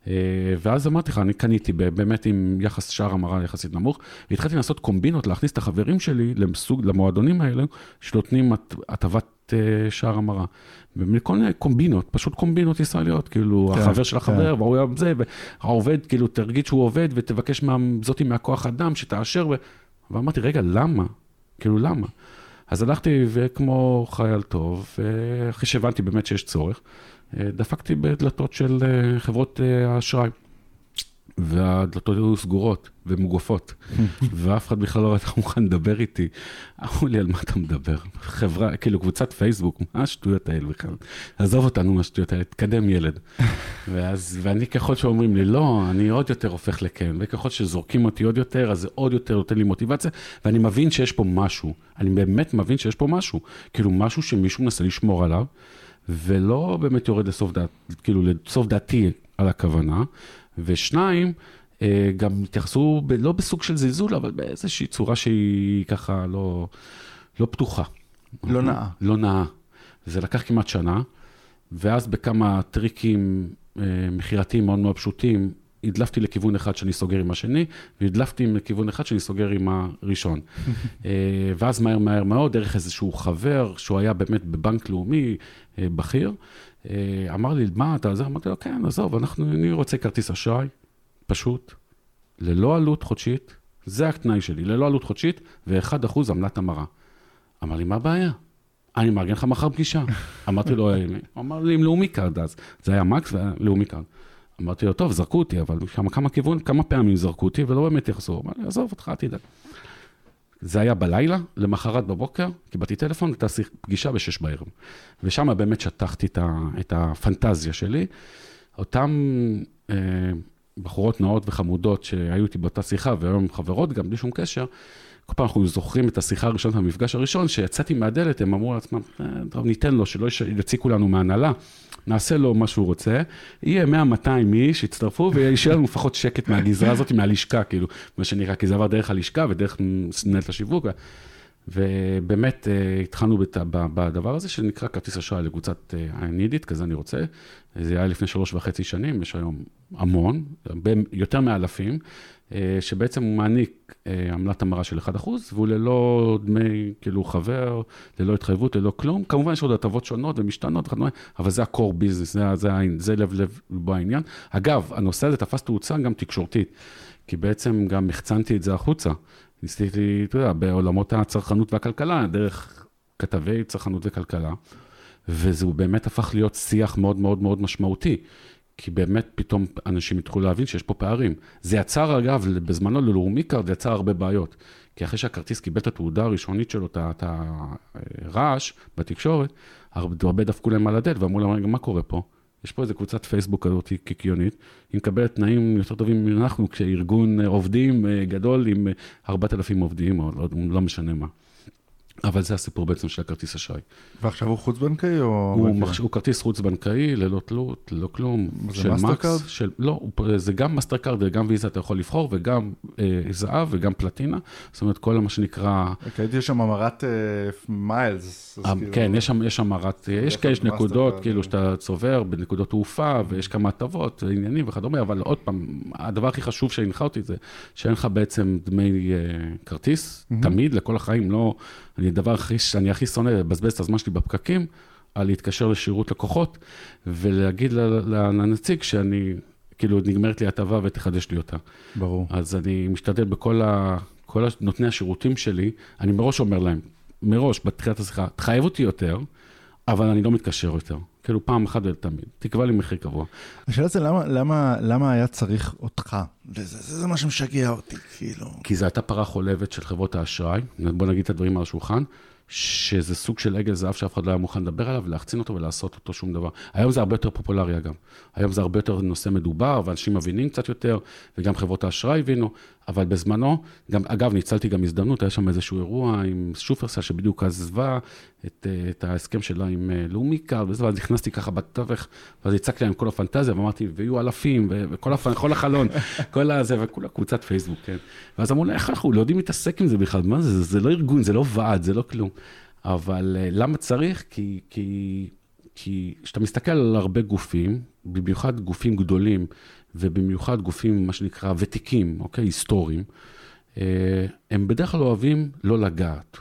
אה, ואז אמרתי לך, אני קניתי באמת עם יחס שער המרה יחסית נמוך, והתחלתי לעשות קומבינות, להכניס את החברים שלי למסוג, למועדונים האלה, שנותנים הט- הטבת אה, שער המרה. וכל מיני קומבינות, פשוט קומבינות ישראליות, כאילו, כן, החבר של החבר, כן. והוא היה זה, והעובד, כאילו, תרגיש שהוא עובד, ותבקש מה, זאתי מהכוח אדם, שתאשר, ו... ואמרתי, רגע, למה? כאילו, למה? אז הלכתי, וכמו חייל טוב, אחרי שהבנתי באמת שיש צורך, אה, דפקתי בדלתות של אה, חברות אה, האשראי. והדלתות היו סגורות ומוגפות, ואף אחד בכלל לא הייתה מוכן לדבר איתי. אמרו לי, על מה אתה מדבר? חברה, כאילו קבוצת פייסבוק, מה השטויות האלה בכלל? עזוב אותנו מהשטויות האלה, תקדם ילד. ואז, ואני ככל שאומרים לי, לא, אני עוד יותר הופך לכן, וככל שזורקים אותי עוד יותר, אז זה עוד יותר נותן לי מוטיבציה, ואני מבין שיש פה משהו, אני באמת מבין שיש פה משהו, כאילו משהו שמישהו מנסה לשמור עליו, ולא באמת יורד לסוף דעת, כאילו לסוף דעתי על הכוונה. ושניים, אה, גם התייחסו, ב, לא בסוג של זלזול, אבל באיזושהי צורה שהיא ככה לא, לא פתוחה. לא נאה. לא נאה. זה לקח כמעט שנה, ואז בכמה טריקים אה, מכירתיים מאוד מאוד פשוטים, הדלפתי לכיוון אחד שאני סוגר עם השני, והדלפתי לכיוון אחד שאני סוגר עם הראשון. אה, ואז מהר מהר מאוד, דרך איזשהו חבר, שהוא היה באמת בבנק לאומי בכיר, אמר לי, מה אתה זה? אמרתי לו, כן, עזוב, אנחנו, אני רוצה כרטיס אשראי, פשוט, ללא עלות חודשית, זה התנאי שלי, ללא עלות חודשית, ו-1% עמלת המרה. אמר לי, מה הבעיה? אני מארגן לך מחר פגישה. אמרתי לו, "אה, הוא אמר לי, עם לאומי קארד אז. זה היה מקס והיה לאומי קארד. אמרתי לו, טוב, זרקו אותי, אבל כמה, כמה כיוון, כמה פעמים זרקו אותי, ולא באמת. הוא אמר לי, עזוב אותך, אל תדאג. זה היה בלילה, למחרת בבוקר, קיבלתי טלפון, הייתה פגישה בשש בערב. ושם באמת שטחתי את, הפנטזיה שלי. אותן אה, בחורות נאות וחמודות שהיו איתי באותה שיחה, והיום חברות גם, בלי שום קשר, כל פעם אנחנו זוכרים את השיחה הראשונה, המפגש הראשון, שיצאתי מהדלת, הם אמרו לעצמם, "אה, טוב, ניתן לו, שלא יציקו לנו מהנהלה, נעשה לו מה שהוא רוצה, יהיה 100-200 איש, יצטרפו, וישאר לנו לפחות שקט מהגזרה הזאת, מהלשכה, כאילו, מה שנקרא, כי זה עבר דרך הלשכה ודרך מנהלת השיווק. ובאמת אה, התחלנו בת- ב- בדבר הזה שנקרא כרטיס אשראי לקבוצת אה, need it, כזה אני רוצה. זה היה לפני שלוש וחצי שנים, יש היום המון, יותר מאלפים, אה, שבעצם הוא מעניק אה, עמלת המרה של 1%, והוא ללא דמי, כאילו חבר, ללא התחייבות, ללא כלום. כמובן יש עוד הטבות שונות ומשתנות וכדומה, אבל זה ה-core business, זה, זה, זה לב לב בו העניין. אגב, הנושא הזה תפס תאוצה גם תקשורתית, כי בעצם גם החצנתי את זה החוצה. ניסיתי, אתה יודע, בעולמות הצרכנות והכלכלה, דרך כתבי צרכנות וכלכלה, וזה באמת הפך להיות שיח מאוד מאוד מאוד משמעותי. כי באמת פתאום אנשים התחילו להבין שיש פה פערים. זה יצר, אגב, בזמנו ללאומי קארד, זה יצר הרבה בעיות. כי אחרי שהכרטיס קיבל את התעודה הראשונית שלו, את הרעש בתקשורת, הרבה דפקו להם על הדלת ואמרו להם, מה קורה פה? יש פה איזה קבוצת פייסבוק כזאת קיקיונית, היא מקבלת תנאים יותר טובים מאנחנו, כשארגון אה, עובדים אה, גדול עם אה, 4,000 עובדים, או לא, לא משנה מה. אבל זה הסיפור בעצם של הכרטיס אשראי. ועכשיו הוא חוץ-בנקאי או... הוא? מחש... הוא כרטיס חוץ-בנקאי, ללא תלות, ללא כלום. זה, מאסטרקארד? של... לא. זה גם מאסטרקארד וגם ויזה אתה יכול לבחור, וגם אה, זהב וגם פלטינה. זאת אומרת, כל מה שנקרא... ראיתי שם המרת אה, מיילס. אה, כאילו- כן, יש שם, יש שם המרת, יש כאלה נקודות, מאסטרקארד, כאילו אה. שאתה צובר בנקודות תעופה, ויש כמה הטבות, עניינים וכדומה, אבל עוד פעם, הדבר הכי חשוב שהנחה אותי זה שאין לך בעצם דמי אה, כרטיס, תמיד, לכל החיים, לא, אני הדבר הכי, שאני הכי שונא, לבזבז את הזמן שלי בפקקים, על להתקשר לשירות לקוחות, ולהגיד לנציג שאני, כאילו, נגמרת לי הטבה ותחדש לי אותה. ברור. אז אני משתדל בכל ה... כל נותני השירותים שלי, אני מראש אומר להם, מראש, בתחילת השיחה, תחייב אותי יותר, אבל אני לא מתקשר יותר. כאילו, פעם אחת ולתמיד. תקבע לי מחיר קבוע. השאלה זה למה, למה, למה היה צריך אותך? זה, זה, זה מה שמשגע אותי, כאילו. כי זו הייתה פרה חולבת של חברות האשראי, בוא נגיד את הדברים על השולחן, שזה סוג של עגל זהב שאף אחד לא היה מוכן לדבר עליו, להחצין אותו ולעשות אותו שום דבר. היום זה הרבה יותר פופולרי אגב. היום זה הרבה יותר נושא מדובר, ואנשים מבינים קצת יותר, וגם חברות האשראי הבינו, אבל בזמנו, גם, אגב, ניצלתי גם הזדמנות, היה שם איזשהו אירוע עם שופרסל, שבדיוק עזבה את, אה, את ההסכם שלה עם אה, לאומי קארד, וזה, ואז נכנסתי ככה בתווך, ואז הצגתי להם כל הפנטזיה, ואמרתי, ויהיו אלפים, ו- וכל הפ... כל החלון, כל הזה, וכולה קבוצת פייסבוק, כן. ואז אמרו לי, איך אנחנו לא יודעים להתעסק עם זה בכלל, מה זה, זה, זה לא ארגון, זה לא ועד, זה לא כלום. אבל אה, למה צריך? כי, כי, כי כשאתה מסתכל על הרבה גופים, במיוחד גופים גדולים, ובמיוחד גופים, מה שנקרא, ותיקים, אוקיי, היסטוריים, אה, הם בדרך כלל אוהבים לא לגעת.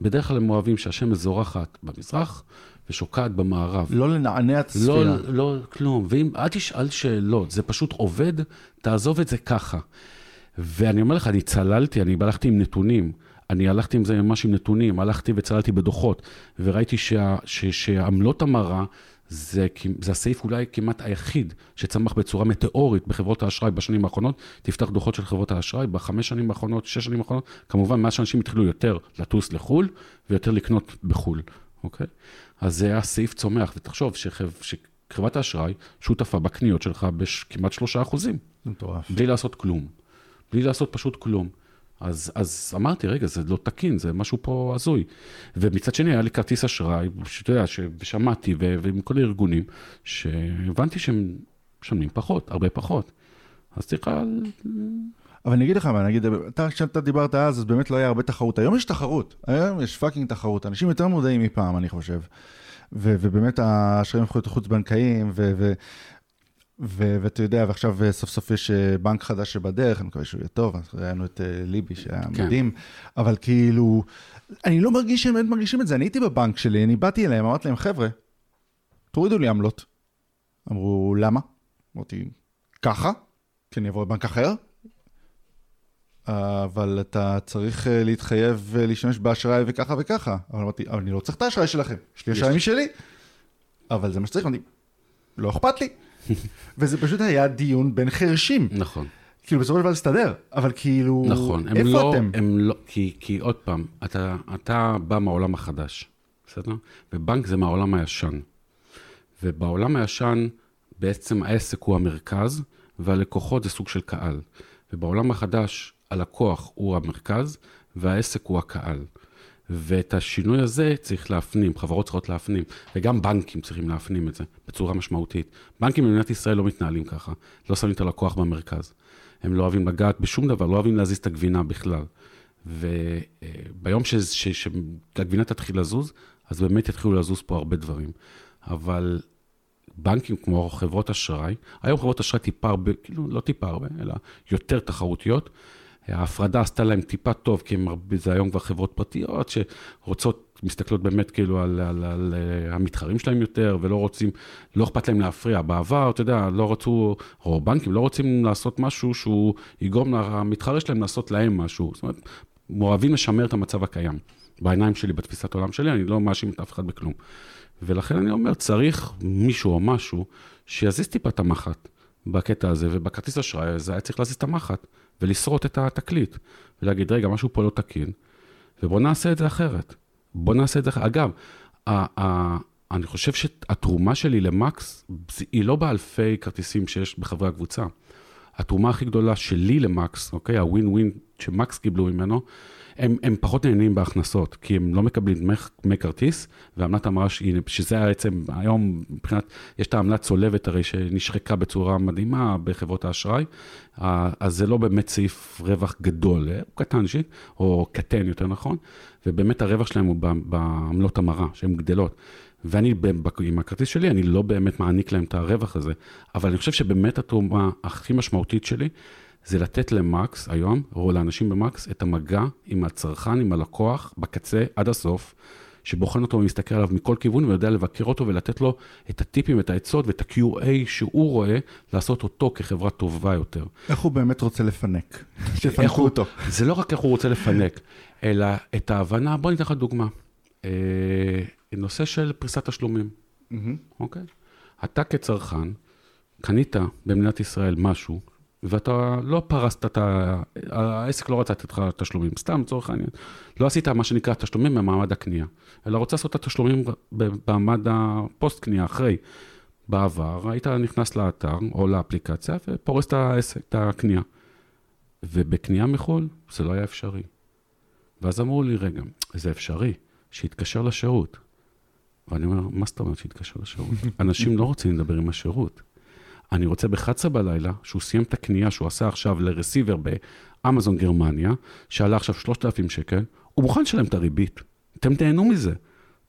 בדרך כלל הם אוהבים שהשמש זורחת במזרח ושוקעת במערב. לא לנענע את הספירה. לא, לא, כלום. ואם, אל תשאל שאלות, זה פשוט עובד, תעזוב את זה ככה. ואני אומר לך, אני צללתי, אני הלכתי עם נתונים. אני הלכתי עם זה ממש עם נתונים, הלכתי וצללתי בדוחות, וראיתי שה, ש, שעמלות המרה זה, זה הסעיף אולי כמעט היחיד שצמח בצורה מטאורית בחברות האשראי בשנים האחרונות. תפתח דוחות של חברות האשראי בחמש שנים האחרונות, שש שנים האחרונות, כמובן מאז שאנשים התחילו יותר לטוס לחו"ל ויותר לקנות בחו"ל, אוקיי? אז זה הסעיף צומח, ותחשוב שחב, שחברת האשראי שותפה בקניות שלך בכמעט שלושה אחוזים. מטורף. בלי לעשות כלום. בלי לעשות פשוט כלום. אז, אז אמרתי, רגע, זה לא תקין, זה משהו פה הזוי. ומצד שני, היה לי כרטיס אשראי, שאתה יודע, ששמעתי, ועם כל הארגונים, שהבנתי שהם משלמים פחות, הרבה פחות. אז צריך... אבל אני אגיד לך מה, נגיד, אתה, כשאתה דיברת אז, אז באמת לא היה הרבה תחרות. היום יש תחרות, היום יש fucking תחרות. אנשים יותר מודעים מפעם, אני חושב. ו- ובאמת האשראים הפכו להיות חוץ-בנקאיים, ו- ואתה יודע, ועכשיו אה, סוף סוף יש אה, בנק חדש שבדרך, אני מקווה שהוא יהיה טוב, ראינו את אה, ליבי שהיה כן. מדהים, אבל כאילו, אני לא מרגיש שהם באמת מרגישים את זה, אני הייתי בבנק שלי, אני באתי אליהם, אמרתי להם, חבר'ה, תורידו לי עמלות. אמרו, למה? אמרתי, ככה? כי אני אבוא לבנק אחר? אבל אתה צריך להתחייב להשתמש באשראי וככה וככה. אבל אמרתי, אבל אני לא צריך את האשראי שלכם, יש לי אשראי משלי. אבל זה מה שצריך, אמרתי, לא אכפת לי. וזה פשוט היה דיון בין חרשים. נכון. כאילו בסופו של דבר להסתדר, אבל כאילו, נכון, איפה לא, אתם? הם לא, כי, כי עוד פעם, אתה, אתה בא מהעולם החדש, בסדר? ובנק זה מהעולם הישן. ובעולם הישן בעצם העסק הוא המרכז, והלקוחות זה סוג של קהל. ובעולם החדש הלקוח הוא המרכז, והעסק הוא הקהל. ואת השינוי הזה צריך להפנים, חברות צריכות להפנים, וגם בנקים צריכים להפנים את זה בצורה משמעותית. בנקים במדינת ישראל לא מתנהלים ככה, לא שמים את הלקוח במרכז. הם לא אוהבים לגעת בשום דבר, לא אוהבים להזיז את הגבינה בכלל. וביום שהגבינה תתחיל לזוז, אז באמת יתחילו לזוז פה הרבה דברים. אבל בנקים כמו חברות אשראי, היום חברות אשראי טיפה הרבה, כאילו לא טיפה הרבה, אלא יותר תחרותיות, ההפרדה עשתה להם טיפה טוב, כי הם, זה היום כבר חברות פרטיות שרוצות, מסתכלות באמת כאילו על, על, על, על אה, המתחרים שלהם יותר, ולא רוצים, לא אכפת להם להפריע. בעבר, אתה יודע, לא רצו, או בנקים לא רוצים לעשות משהו שהוא יגרום למתחרה שלהם לעשות להם משהו. זאת אומרת, אוהבים לשמר את המצב הקיים. בעיניים שלי, בתפיסת העולם שלי, אני לא מאשים את אף אחד בכלום. ולכן אני אומר, צריך מישהו או משהו שיזיז טיפה את המחט בקטע הזה, ובכרטיס אשראי הזה היה צריך להזיז את המחט. ולשרוט את התקליט, ולהגיד, רגע, משהו פה לא תקין, ובוא נעשה את זה אחרת. בוא נעשה את זה אחרת. אגב, ה- ה- אני חושב שהתרומה שלי למקס, היא לא באלפי כרטיסים שיש בחברי הקבוצה. התרומה הכי גדולה שלי למקס, אוקיי, הווין ווין שמקס קיבלו ממנו, הם, הם פחות נהנים בהכנסות, כי הם לא מקבלים דמי, כרטיס, ועמלת המרה, שזה בעצם, היום מבחינת, יש את העמלת צולבת הרי שנשחקה בצורה מדהימה בחברות האשראי, אז זה לא באמת סעיף רווח גדול, הוא קטן שיק, או קטן יותר נכון, ובאמת הרווח שלהם הוא בעמלות המרה, שהן גדלות. ואני, עם הכרטיס שלי, אני לא באמת מעניק להם את הרווח הזה, אבל אני חושב שבאמת התרומה הכי משמעותית שלי, זה לתת למקס היום, או לאנשים במקס, את המגע עם הצרכן, עם הלקוח, בקצה, עד הסוף, שבוחן אותו ומסתכל עליו מכל כיוון ויודע לבקר אותו ולתת לו את הטיפים, את העצות ואת ה-QA שהוא רואה, לעשות אותו כחברה טובה יותר. איך הוא באמת רוצה לפנק? שיפנקו אותו. זה לא רק איך הוא רוצה לפנק, אלא את ההבנה, בוא ניתן לך דוגמה. אה, נושא של פריסת תשלומים, אוקיי? אתה כצרכן, קנית במדינת ישראל משהו, ואתה לא פרסת את ה... העסק לא רצה לתת לך תשלומים, סתם לצורך העניין. לא עשית מה שנקרא תשלומים במעמד הקנייה, אלא רוצה לעשות את התשלומים במעמד הפוסט קנייה, אחרי. בעבר היית נכנס לאתר או לאפליקציה ופורס את העסק, את הקנייה. ובקנייה מחו"ל זה לא היה אפשרי. ואז אמרו לי, רגע, זה אפשרי, שיתקשר לשירות. ואני אומר, מה זאת אומרת שיתקשר לשירות? אנשים לא רוצים לדבר עם השירות. אני רוצה ב-11 בלילה, שהוא סיים את הקנייה שהוא עשה עכשיו לרסיבר באמזון גרמניה, שעלה עכשיו 3,000 שקל, הוא מוכן לשלם את הריבית. אתם תהנו מזה.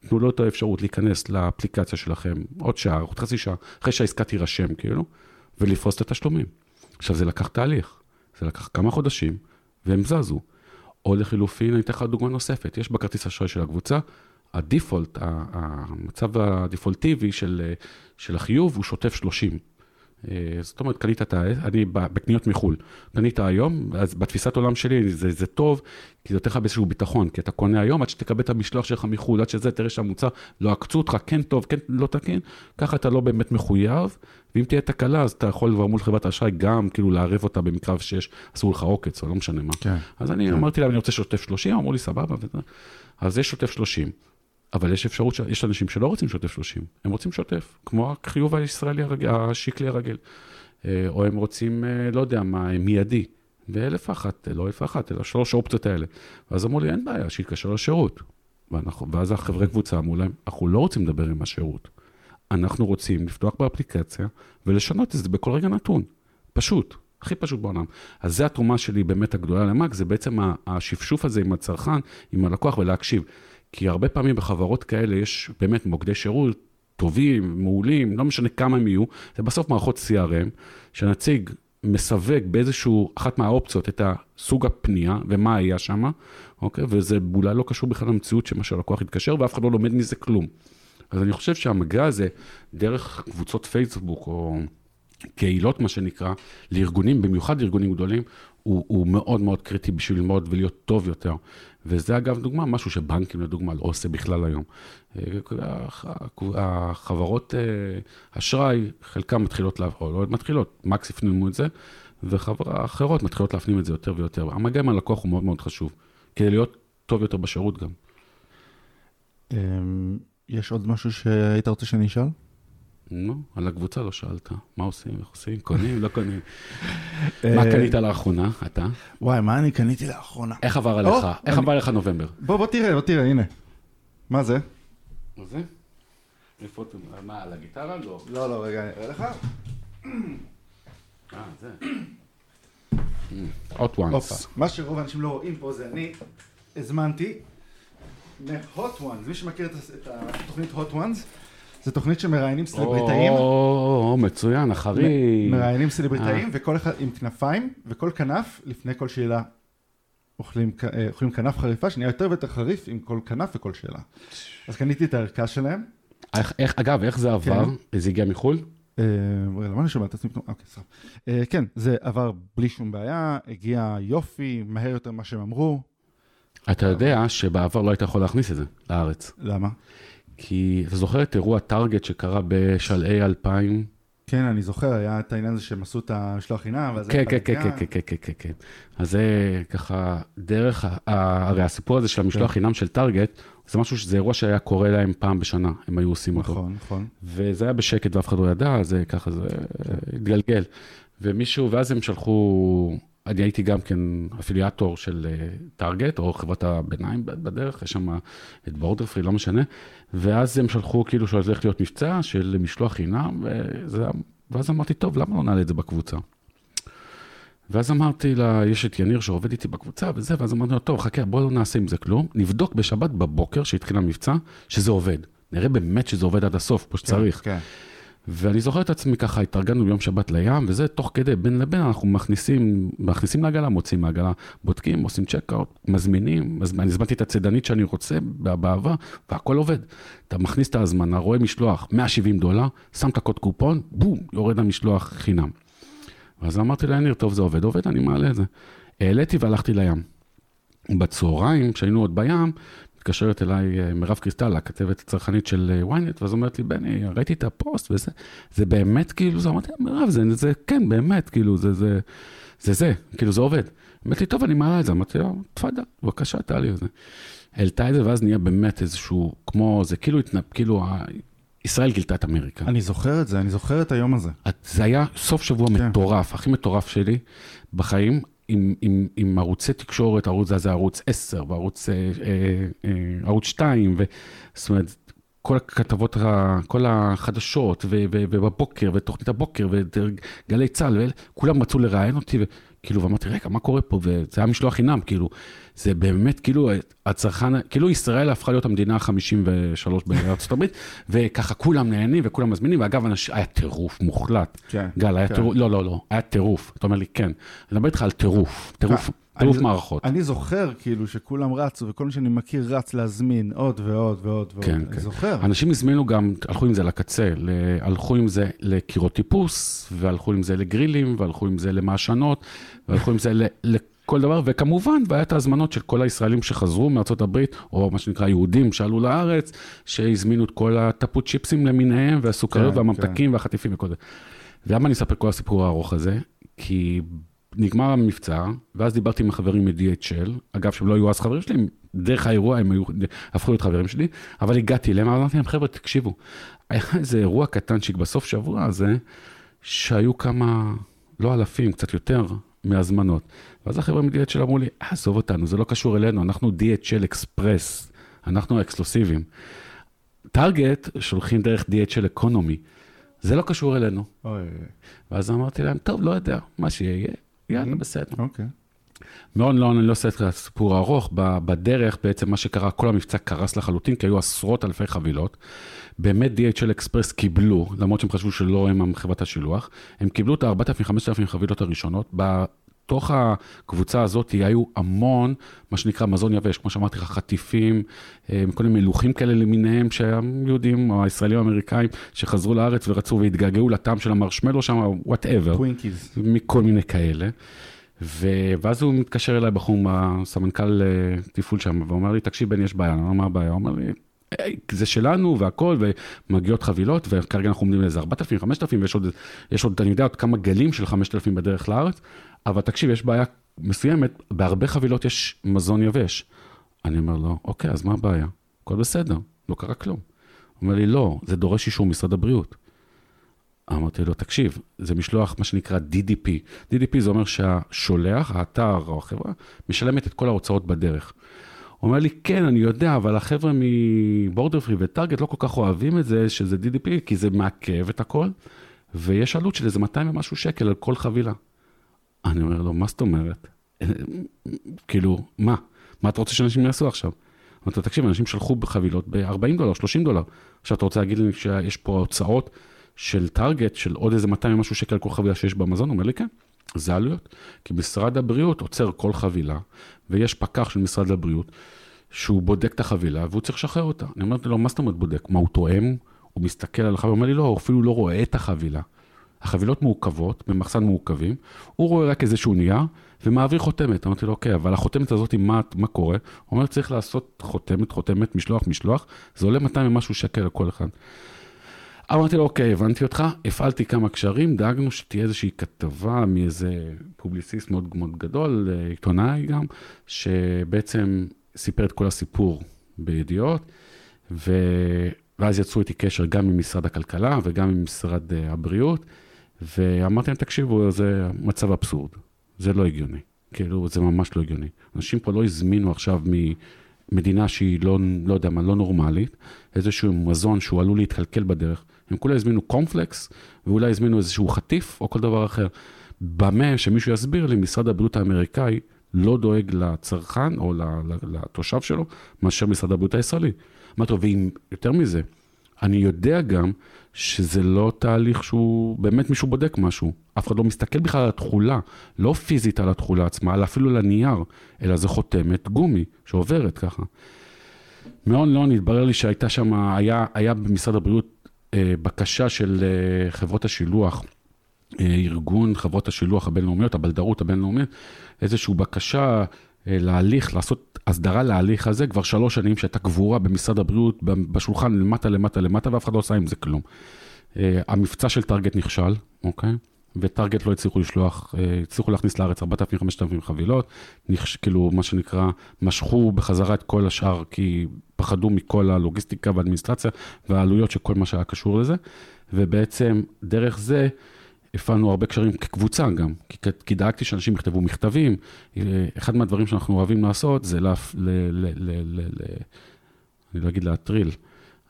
תנו לו את האפשרות להיכנס לאפליקציה שלכם עוד שעה, עוד חצי שעה, אחרי שהעסקה תירשם, כאילו, ולפרוס את התשלומים. עכשיו, זה לקח תהליך, זה לקח כמה חודשים, והם זזו. או לחילופין, אני אתן לך דוגמה נוספת, יש בכרטיס אשראי של הקבוצה, הדיפולט, המצב הדפולטיבי של, של החיוב הוא שוטף 30. אה, זאת אומרת, קנית את ה... אני בקניות מחו"ל. קנית היום, אז בתפיסת עולם שלי זה, זה טוב, כי זה נותן לך באיזשהו ביטחון, כי אתה קונה היום, עד שתקבל את המשלוח שלך מחו"ל, עד שזה, תראה שהמוצר לא עקצו אותך, כן טוב, כן לא תקין, ככה אתה לא באמת מחויב, ואם תהיה תקלה, אז אתה יכול כבר מול חברת האשראי גם כאילו לערב אותה במקרה שיש, אסור לך עוקץ, או לא משנה מה. כן. אז אני כן. אמרתי להם, אני רוצה שוטף 30, אמרו לי, סבבה, אז יש שוטף 30. אבל יש אפשרות, ש... יש אנשים שלא רוצים שוטף 30, הם רוצים שוטף, כמו החיוב הישראלי הרגיל, השקלי הרגיל. אה, או הם רוצים, אה, לא יודע מה, מיידי. ואלף אחת, לא אלף אחת, אלא שלוש האופציות האלה. ואז אמרו לי, אין בעיה, שיתקשר לשירות. ואנחנו, ואז החברי קבוצה אמרו להם, אנחנו לא רוצים לדבר עם השירות. אנחנו רוצים לפתוח באפליקציה ולשנות את זה בכל רגע נתון. פשוט, הכי פשוט בעולם. אז זו התרומה שלי באמת הגדולה למאק, זה בעצם השפשוף הזה עם הצרכן, עם הלקוח ולהקשיב. כי הרבה פעמים בחברות כאלה יש באמת מוקדי שירות טובים, מעולים, לא משנה כמה הם יהיו, זה בסוף מערכות CRM, שנציג מסווג באיזשהו, אחת מהאופציות את הסוג הפנייה ומה היה שם, אוקיי? וזה אולי לא קשור בכלל למציאות שמה שהלקוח יתקשר ואף אחד לא לומד מזה כלום. אז אני חושב שהמגע הזה, דרך קבוצות פייסבוק או קהילות, מה שנקרא, לארגונים, במיוחד לארגונים גדולים, הוא, הוא מאוד מאוד קריטי בשביל ללמוד ולהיות טוב יותר. וזה אגב דוגמה, משהו שבנקים לדוגמה לא עושה בכלל היום. אה, החברות אה, אשראי, חלקן מתחילות, או לא מתחילות, מקס הפנימו את זה, וחברות אחרות מתחילות להפנים את זה יותר ויותר. המגע עם הלקוח הוא מאוד מאוד חשוב, כדי להיות טוב יותר בשירות גם. אמ, יש עוד משהו שהיית רוצה שאני אשאל? נו, על הקבוצה לא שאלת. מה עושים, איך עושים, קונים, לא קונים. מה קנית לאחרונה, אתה? וואי, מה אני קניתי לאחרונה? איך עבר עליך? איך עבר עליך נובמבר? בוא, בוא תראה, בוא תראה, הנה. מה זה? מה זה? איפה אתה? מה, על הגיטרה? לא. לא, לא, רגע, אני אראה לך. אה, זה. hot ones. מה שרוב האנשים לא רואים פה זה אני הזמנתי מ-hot ones, מי שמכיר את התוכנית hot ones, זו תוכנית שמראיינים סלבריטאים. או, מצוין, אחרי... מראיינים סלבריטאים, אה. וכל אחד עם כנפיים, וכל כנף, לפני כל שאלה, אוכלים, אה, אוכלים כנף חריפה, שנהיה יותר ויותר חריף עם כל כנף וכל שאלה. אז קניתי את הערכה שלהם. איך, איך, אגב, איך זה עבר? כן. זה הגיע מחו"ל? אה, למה אני שומע את עצמי? אוקיי, סבבה. כן, זה עבר בלי שום בעיה, הגיע יופי, מהר יותר ממה שהם אמרו. אתה יודע שבעבר לא היית יכול להכניס את זה לארץ. למה? כי אתה זוכר את אירוע טארגט שקרה בשלהי 2000? כן, אני זוכר, היה את העניין הזה שהם עשו את המשלוח חינם, ואז... כן, כן, כן, כן, כן, כן, כן, כן. אז זה ככה, דרך, הרי הסיפור הזה של המשלוח כן. חינם של טארגט, זה משהו שזה אירוע שהיה קורה להם פעם בשנה, הם היו עושים אותו. נכון, נכון. וזה היה בשקט ואף אחד לא ידע, זה ככה, זה התגלגל. ומישהו, ואז הם שלחו אני הייתי גם כן אפיליאטור של טארגט, אה, או חברת הביניים בדרך, יש שם את בורדרפרי, לא משנה, ואז הם שלחו כאילו שזה הולך להיות מבצע של משלוח חינם, וזה, ואז אמרתי, טוב, למה לא נעלה את זה בקבוצה? ואז אמרתי לה, יש את יניר שעובד איתי בקבוצה וזה, ואז אמרתי לו, טוב, חכה, בואו לא נעשה עם זה כלום, נבדוק בשבת בבוקר, שהתחיל המבצע, שזה עובד. נראה באמת שזה עובד עד הסוף, כמו שצריך. כן, כן. ואני זוכר את עצמי ככה, התארגנו ביום שבת לים, וזה תוך כדי, בין לבין אנחנו מכניסים, מכניסים לעגלה, מוצאים מעגלה, בודקים, עושים צ'קאוט, מזמינים, מזמין, אני הזמנתי את הצידנית שאני רוצה באהבה, והכל עובד. אתה מכניס את ההזמנה, רואה משלוח, 170 דולר, שם את הקוד קופון, בום, יורד המשלוח חינם. ואז אמרתי ליניר, טוב, זה עובד, עובד, אני מעלה את זה. העליתי והלכתי לים. בצהריים, כשהיינו עוד בים, מתקשרת אליי אה, מירב קריסטל, הכתבת הצרכנית של ynet, אה, ואז אומרת לי, בני, ראיתי את הפוסט וזה, זה באמת כאילו, זה אמרתי, מירב, זה, זה כן, באמת, כאילו, זה זה, זה זה, כאילו, זה עובד. אמרתי טוב, אני מעלה את זה, אמרתי לו, תפאדל, בבקשה, תעלי את זה. העלתה את זה, ואז נהיה באמת איזשהו, כמו, זה כאילו, כאילו, ישראל גילתה את אמריקה. אני זוכר את זה, אני זוכר את היום הזה. זה היה סוף שבוע כן. מטורף, הכי מטורף שלי בחיים. עם, עם, עם ערוצי תקשורת, ערוץ זה ערוץ 10 וערוץ אה, אה, ערוץ 2, ו, זאת אומרת, כל הכתבות, כל החדשות, ו- ו- ובבוקר, ותוכנית הבוקר, וגלי צה"ל, וכולם רצו לראיין אותי, וכאילו, ואמרתי, רגע, מה קורה פה? וזה היה משלוח חינם, כאילו, זה באמת, כאילו, הצרכן, כאילו ישראל הפכה להיות המדינה ה-53 בארצות הברית, וככה כולם נהנים וכולם מזמינים, ואגב, אנש... היה טירוף מוחלט. כן, גל, היה כן. טירוף, לא, לא, לא, היה טירוף. אתה אומר לי, כן. אני מדבר איתך על טירוף, טירוף, טירוף מערכות. אני זוכר כאילו שכולם רצו, וכל מי שאני מכיר רץ להזמין עוד ועוד ועוד ועוד. כן, כן. זוכר. אנשים הזמינו גם, הלכו עם זה לקצה, הלכו עם זה לקירות טיפוס, והלכו עם זה לגרילים, והלכו עם זה למעשנות, והלכו עם זה לכל דבר, וכמובן, והיה את ההזמנות של כל הישראלים שחזרו מארצות הברית, או מה שנקרא יהודים שעלו לארץ, שהזמינו את כל הטפות צ'יפסים למיניהם, והסוכריות, כן, והממתקים, והחטיפים וכל זה. ולמה אני אספר כל הסיפור הארוך הזה? כי נגמר המבצע, ואז דיברתי עם החברים מ-DHL, אגב, שהם לא היו אז חברים שלי, דרך האירוע הם היו, הפכו להיות חברים שלי, אבל הגעתי אליהם, אמרתי להם, חבר'ה, תקשיבו, היה איזה אירוע קטנצ'יק בסוף שבוע הזה, שהיו כמה, לא אלפים, קצת יותר, מהזמנות. ואז החבר'ה מ-DHL אמרו לי, "אה, עזוב אותנו, זה לא קשור אלינו, אנחנו DHL אקספרס, אנחנו האקסקלוסיביים. טארגט שולחים דרך DHL אקונומי, זה לא קשור אלינו. אוי, ואז אמרתי להם, טוב, לא יודע, מה שיהיה, יאללה, בסדר. אוקיי. מאוד לא, אני לא עושה את הסיפור הארוך, בדרך בעצם מה שקרה, כל המבצע קרס לחלוטין, כי היו עשרות אלפי חבילות. באמת DHL Express קיבלו, למרות שהם חשבו שלא הם חברת השילוח, הם קיבלו את ה-4,000-5,000 חבילות הראשונות. בתוך הקבוצה הזאת היו המון, מה שנקרא מזון יבש, כמו שאמרתי לך, חטיפים, אה, כל מיני מלוחים כאלה למיניהם, שהם יהודים, או הישראלים האמריקאים, שחזרו לארץ ורצו והתגעגעו לטעם של המרשמלו שם, whatever. Twinkies. מכל מיני כאלה. ו- ואז הוא מתקשר אליי, בחור, הסמנכ"ל אה, תפעול שם, ואומר לי, תקשיב, בני, יש בעיה. אני אומר, מה הבעיה? הוא אומר לי, "היי, זה שלנו והכל, ומגיעות חבילות, וכרגע אנחנו עומדים לאיזה 4,000, 5,000, ויש עוד, יש עוד, אני יודע, עוד כמה גלים של 5,000 בדרך לארץ, אבל תקשיב, יש בעיה מסוימת, בהרבה חבילות יש מזון יבש. אני אומר לו, אוקיי, אז מה הבעיה? הכל בסדר, לא קרה כלום. הוא אומר לי, לא, זה דורש אישור משרד הבריאות. אמרתי לו, תקשיב, זה משלוח, מה שנקרא DDP. DDP זה אומר שהשולח, האתר או החברה, משלמת את כל ההוצאות בדרך. הוא אומר לי, כן, אני יודע, אבל החבר'ה מבורדר פרי וטארגט לא כל כך אוהבים את זה, שזה DDP, כי זה מעכב את הכל, ויש עלות של איזה 200 ומשהו שקל על כל חבילה. אני אומר לו, מה זאת אומרת? כאילו, מה? מה אתה רוצה שאנשים יעשו עכשיו? אמרתי לו, תקשיב, אנשים שלחו בחבילות ב-40 דולר, 30 דולר. עכשיו, אתה רוצה להגיד לי שיש פה הוצאות של טארגט, של עוד איזה 200 ומשהו שקל כל חבילה שיש במזון? הוא אומר לי, כן, זה עלויות. כי משרד הבריאות עוצר כל חבילה, ויש פקח של משרד הבריאות, שהוא בודק את החבילה, והוא צריך לשחרר אותה. אני אמרתי לו, מה זאת אומרת בודק? מה, הוא תואם? הוא מסתכל על החבילה, הוא אומר לי, לא, הוא אפילו לא רואה את החבילה. החבילות מעוכבות, במחסן מעוכבים, הוא רואה רק איזשהו נייר ומעביר חותמת. אמרתי לו, אוקיי, אבל החותמת הזאת, מה, מה קורה? הוא אומר, צריך לעשות חותמת, חותמת, משלוח, משלוח, זה עולה 200 ומשהו שקל לכל אחד. אמרתי לו, אוקיי, הבנתי אותך, הפעלתי כמה קשרים, דאגנו שתהיה איזושהי כתבה מאיזה פובליציסט מאוד מאוד גדול, אה, עיתונאי גם, שבעצם סיפר את כל הסיפור בידיעות, ו... ואז יצרו איתי קשר גם עם משרד הכלכלה וגם עם משרד אה, הבריאות, ואמרתי להם, תקשיבו, זה מצב אבסורד, זה לא הגיוני, כאילו, זה ממש לא הגיוני. אנשים פה לא הזמינו עכשיו ממדינה שהיא לא, לא יודע מה, לא נורמלית, איזשהו מזון שהוא עלול להתקלקל בדרך, הם כולה הזמינו קורנפלקס, ואולי הזמינו איזשהו חטיף או כל דבר אחר. במה שמישהו יסביר לי, משרד הבריאות האמריקאי לא דואג לצרכן או לתושב שלו, מאשר משרד הבריאות הישראלי. אמרתי לו, ואם יותר מזה, אני יודע גם שזה לא תהליך שהוא, באמת מישהו בודק משהו. אף אחד לא מסתכל בכלל על התכולה, לא פיזית על התכולה עצמה, אלא אפילו על הנייר, אלא זה חותמת גומי שעוברת ככה. מאוד לא, התברר לי שהייתה שם, היה, היה במשרד הבריאות אה, בקשה של אה, חברות השילוח, אה, ארגון חברות השילוח הבינלאומיות, הבלדרות הבינלאומית, איזושהי בקשה להליך, לעשות הסדרה להליך הזה, כבר שלוש שנים שהייתה קבורה במשרד הבריאות, בשולחן למטה, למטה, למטה, ואף אחד לא עשה עם זה כלום. אה, המבצע של טארגט נכשל, אוקיי? וטארגט לא הצליחו לשלוח, אה, הצליחו להכניס לארץ 4,000-5,000 חבילות, נכש, כאילו, מה שנקרא, משכו בחזרה את כל השאר, כי פחדו מכל הלוגיסטיקה והאדמיניסטרציה והעלויות של כל מה שהיה קשור לזה, ובעצם דרך זה הפעלנו הרבה קשרים כקבוצה גם, כי, כי דאגתי שאנשים יכתבו מכתבים. אה, אחד מהדברים שאנחנו אוהבים לעשות זה, לה, ל, ל, ל, ל, ל, אני לא אגיד להטריל,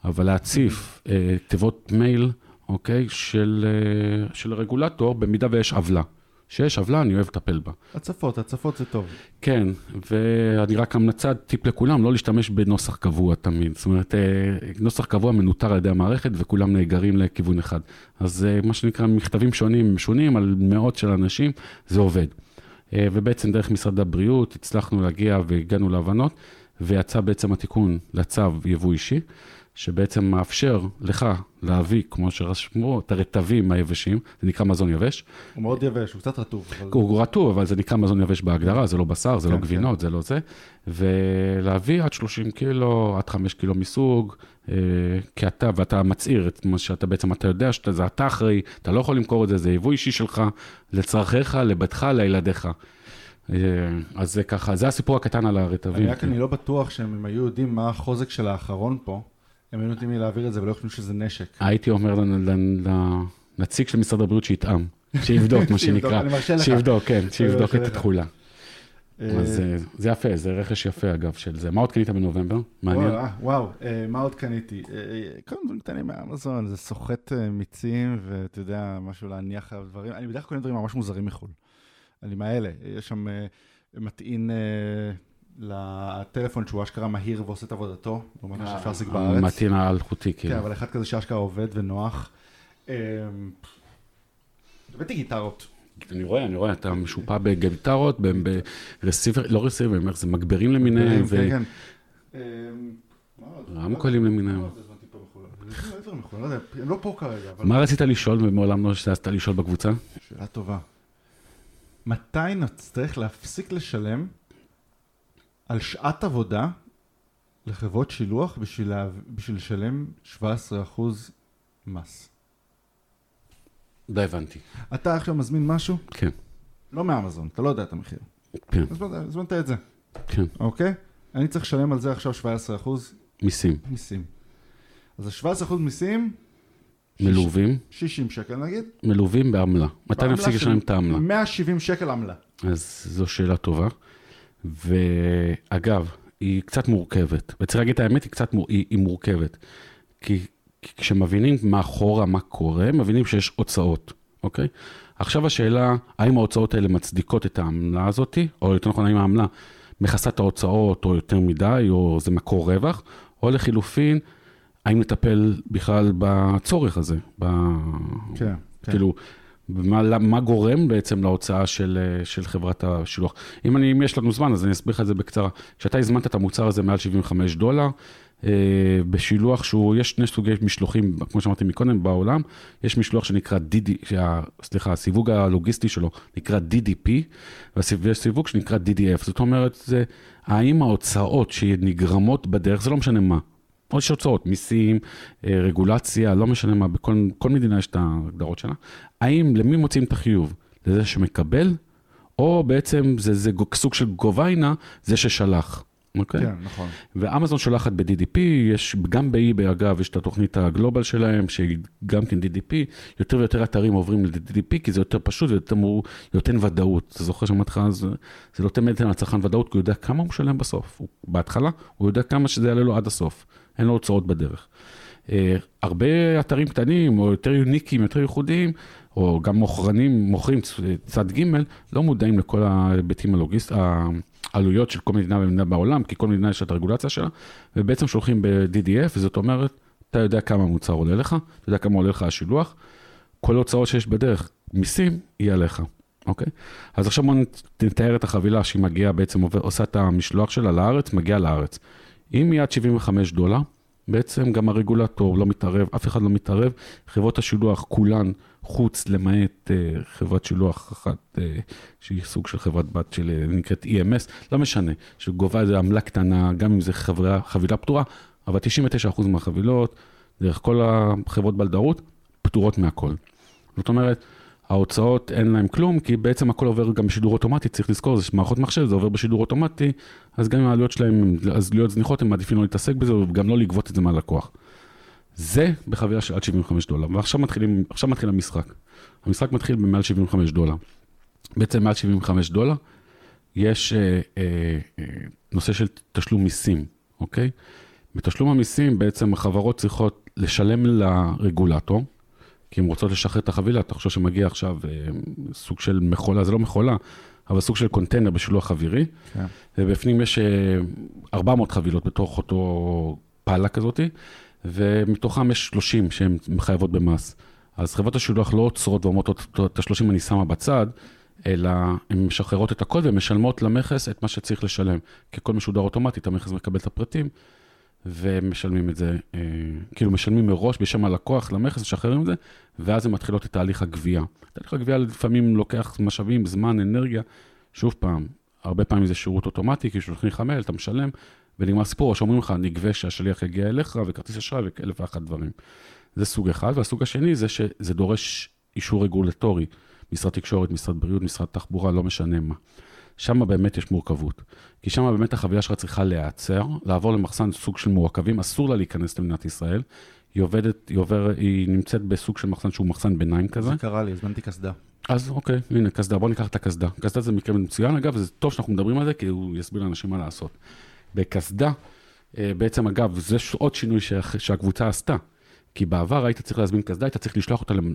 אבל להציף אה, תיבות מייל, אוקיי, של, אה, של רגולטור, במידה ויש עוולה. שיש עוולה, אני אוהב לטפל בה. הצפות, הצפות זה טוב. כן, ואני רק המלצה, טיפ לכולם, לא להשתמש בנוסח קבוע תמיד. זאת אומרת, אה, נוסח קבוע מנוטר על ידי המערכת וכולם נאגרים לכיוון אחד. אז אה, מה שנקרא, מכתבים שונים, משונים על מאות של אנשים, זה עובד. אה, ובעצם דרך משרד הבריאות הצלחנו להגיע והגענו להבנות, ויצא בעצם התיקון לצו יבוא אישי. שבעצם מאפשר לך להביא, כמו שרשמו, את הרטבים היבשים, זה נקרא מזון יבש. הוא מאוד יבש, הוא קצת רטוב. אבל... הוא רטוב, אבל זה נקרא מזון יבש בהגדרה, זה לא בשר, זה כן, לא גבינות, זה לא זה. ולהביא עד 30 קילו, עד 5 קילו מסוג, אה, כי אתה, ואתה מצהיר את מה שאתה בעצם, אתה יודע שזה אתה אחראי, אתה לא יכול למכור את זה, זה יבוא אישי שלך, לצרכיך, לביתך, לילדיך. אה, אז זה ככה, זה הסיפור הקטן על הרטבים. אני רק אני לא בטוח שהם היו יודעים מה החוזק של האחרון פה, הם היו נותנים לי להעביר את זה ולא חושבים שזה נשק. הייתי אומר לנציג של משרד הבריאות שיטעם, שיבדוק, מה שנקרא. שיבדוק, כן, שיבדוק את לך. התכולה. אז אה, זה יפה, זה רכש יפה אגב של זה. מה עוד קנית בנובמבר? מעניין. וואו, אה, מה עוד קניתי? אה, אה, קודם דברים קטנים מאמזון, זה סוחט אה, מיצים, ואתה יודע, משהו להניח עליו דברים. אני בדרך כלל קונה דברים ממש מוזרים מחו"ל. אני מאלה, יש שם אה, מטעין אה, לטלפון שהוא אשכרה מהיר ועושה את עבודתו, לעומת מה שאפשר להשיג בארץ. המתאים האלחוטי, כן, כאילו. אבל אחד כזה שאשכרה עובד ונוח. אה, הבאתי גיטרות. אני רואה, אני רואה, אתה משופע בגיטרות, ברסיבר, לא רסיבר, איך זה מגברים למיניהם, כן, כן. אה, מה עוד? ורמקולים למיניהם. מה עוד הזמנתי פה מחו"ל? אני לא יודע, דברים מחו"ל, לא לא פה כרגע. מה רצית לשאול ומעולם לא שזזת לשאול בקבוצה? שאלה טובה. מתי נצטרך להפסיק לשלם על שעת עבודה לחברות שילוח בשביל, לה... בשביל לשלם 17% מס? לא הבנתי. אתה עכשיו מזמין משהו? כן, לא מאמזון, אתה לא יודע את המחיר. כן, הזמנת, הזמנת את זה, כן. אוקיי? אני צריך לשלם על זה עכשיו 17% מיסים. מיסים. אז ה-17% מיסים, מלווים, 60 שקל נגיד. מלווים בעמלה. מתי נפסיק של לשלם את העמלה? 170 שקל עמלה. אז זו שאלה טובה. ואגב, היא קצת מורכבת. וצריך להגיד את האמת, היא קצת מור... היא, היא מורכבת. כי, כי כשמבינים מאחורה מה קורה, מבינים שיש הוצאות, אוקיי? עכשיו השאלה, האם ההוצאות האלה מצדיקות את העמלה הזאת, או יותר נכון, האם העמלה מכסה את ההוצאות, או יותר מדי, או זה מקור רווח, או לחילופין, האם לטפל בכלל בצורך הזה, ב... כן, כן. כאילו, מה, מה גורם בעצם להוצאה של, אה, של חברת השילוח. אם, אני, אם יש לנו זמן, אז אני אסביר לך את זה בקצרה. כשאתה הזמנת את המוצר הזה מעל 75 דולר, אה, בשילוח שהוא, יש שני סוגי משלוחים, כמו שאמרתי מקודם, בעולם, יש משלוח שנקרא DD, שה, סליחה, הסיווג הלוגיסטי שלו נקרא DDP, ויש סיווג שנקרא DDF. זאת אומרת, זה האם ההוצאות שנגרמות בדרך, זה לא משנה מה, או יש הוצאות, מיסים, אה, רגולציה, לא משנה מה, בכל כל מדינה יש את ההגדרות שלה. האם, למי מוצאים את החיוב? לזה שמקבל, או בעצם זה, זה סוג של גוביינה, זה ששלח, אוקיי? כן, נכון. ואמזון שולחת ב-DDP, יש, גם ב-eBay אגב, יש את התוכנית הגלובל שלהם, שהיא גם כן DDP, יותר ויותר אתרים עוברים ל-DDP, כי זה יותר פשוט ויותר מור- נותן ודאות. אתה זוכר שאמרתי לך, זה, זה נותן בעצם לצרכן ודאות, כי הוא יודע כמה הוא משלם בסוף. הוא, בהתחלה, הוא יודע כמה שזה יעלה לו עד הסוף. אין לו הוצאות בדרך. אה, הרבה אתרים קטנים, או יותר יוניקים, יותר ייחודיים, או גם מוכרנים, מוכרים צד ג', לא מודעים לכל ההיבטים הלוגיסט, העלויות של כל מדינה ומדינה בעולם, כי כל מדינה יש את הרגולציה שלה, ובעצם שולחים ב-DDF, וזאת אומרת, אתה יודע כמה המוצר עולה לך, אתה יודע כמה עולה לך השילוח, כל ההוצאות שיש בדרך, מיסים, יהיה עליך, אוקיי? אז עכשיו בוא נת- נתאר את החבילה שהיא מגיעה, בעצם עושה את המשלוח שלה לארץ, מגיעה לארץ. אם היא עד 75 דולר, בעצם גם הרגולטור לא מתערב, אף אחד לא מתערב, חברות השילוח כולן, חוץ למעט אה, חברת שילוח אחת, אה, שהיא סוג של חברת בת של, אה, נקראת EMS, לא משנה, שגובה איזה עמלה קטנה, גם אם זו חברה, חבילה פתורה, אבל 99% מהחבילות, דרך כל החברות בלדרות, פטורות מהכל. זאת אומרת, ההוצאות אין להם כלום, כי בעצם הכל עובר גם בשידור אוטומטי, צריך לזכור, זה מערכות מחשב, זה עובר בשידור אוטומטי, אז גם אם העלויות שלהם, אז להיות זניחות, הם מעדיפים לא להתעסק בזה, וגם לא לגבות את זה מהלקוח. זה בחבילה של עד 75 דולר, ועכשיו מתחילים, מתחיל המשחק. המשחק מתחיל במעל 75 דולר. בעצם מעל 75 דולר, יש אה, אה, אה, נושא של תשלום מיסים, אוקיי? בתשלום המיסים בעצם החברות צריכות לשלם לרגולטור, כי הן רוצות לשחרר את החבילה, אתה חושב שמגיע עכשיו אה, סוג של מכולה, זה לא מכולה, אבל סוג של קונטיינר בשילוח אווירי, כן. ובפנים יש אה, 400 חבילות בתוך אותו פעלה כזאתי, ומתוכם יש 30 שהן מחייבות במס. אז חברות השילוח לא עוצרות ואומרות, את ה-30 אני שמה בצד, אלא הן משחררות את הכל ומשלמות למכס את מה שצריך לשלם. כי הכל משודר אוטומטית, המכס מקבל את הפרטים, ומשלמים את זה, אה, כאילו משלמים מראש בשם הלקוח למכס, משחררים את זה, ואז הן מתחילות את תהליך הגבייה. תהליך הגבייה לפעמים לוקח משאבים, זמן, אנרגיה. שוב פעם, הרבה פעמים זה שירות אוטומטי, כי שולחים לך מייל, אתה משלם, ונגמר סיפור, או שאומרים לך, נגבה שהשליח יגיע אליך, וכרטיס אשראי, ואלף ואחת דברים. זה סוג אחד, והסוג השני זה שזה דורש אישור רגולטורי, משרד תקשורת, משרד בריאות, משרד תחבורה, לא משנה מה. שם באמת יש מורכבות. כי שם באמת החבילה שלך צריכה להיעצר, לעבור למחסן סוג של מורכבים, אסור לה להיכנס למדינת ישראל. היא עובדת, היא, עובר, היא נמצאת בסוג של מחסן שהוא מחסן ביניים כזה. זה קרה לי, הזמנתי קסדה. אז אוקיי, הנה קסדה, בוא ניקח את הקסדה. קסדה זה מקרה מצוין, אגב, זה טוב שאנחנו מדברים על זה, כי הוא יסביר לאנשים מה לעשות. בקסדה, אה, בעצם אגב, זה עוד שינוי שה- שהקבוצה עשתה. כי בעבר היית צריך להזמין קסדה, היית צריך לשלוח אותה למ-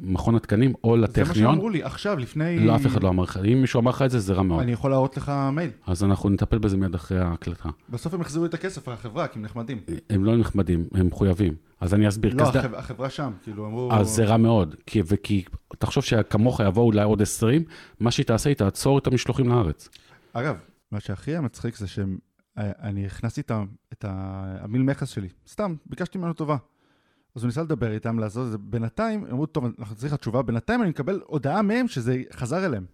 למכון התקנים או זה מה לטכניון. שאמרו לי, עכשיו, לפני... לא, אף אחד לא אמר לך. אם מישהו אמר לך את זה, זה רע מאוד. אני יכול להראות לך מייל. אז אנחנו נטפל בזה מיד אחרי ההקלטה. בסוף הם החזירו לי את הכסף, החברה, כי הם נחמדים. הם לא נחמדים, הם מחויבים. אז אני אסביר. לא, קסדה- החב- החברה שם, כאילו, אמרו... אז זה רע מאוד. כי, וכי, תחשוב שכמוך יבואו אולי עוד 20, מה שהיא תעשה, היא תעצור את המשלוחים לארץ. אגב, מה שהכי היה מצחיק זה שאני הכנסתי את ה- את המיל מכס שלי, סתם, ביקשתי ממנו טובה. אז הוא ניסה לדבר איתם, לעשות את זה. בינתיים, אמרו, טוב, אנחנו צריכים תשובה, בינתיים אני מקבל הודעה מהם שזה חזר אליהם.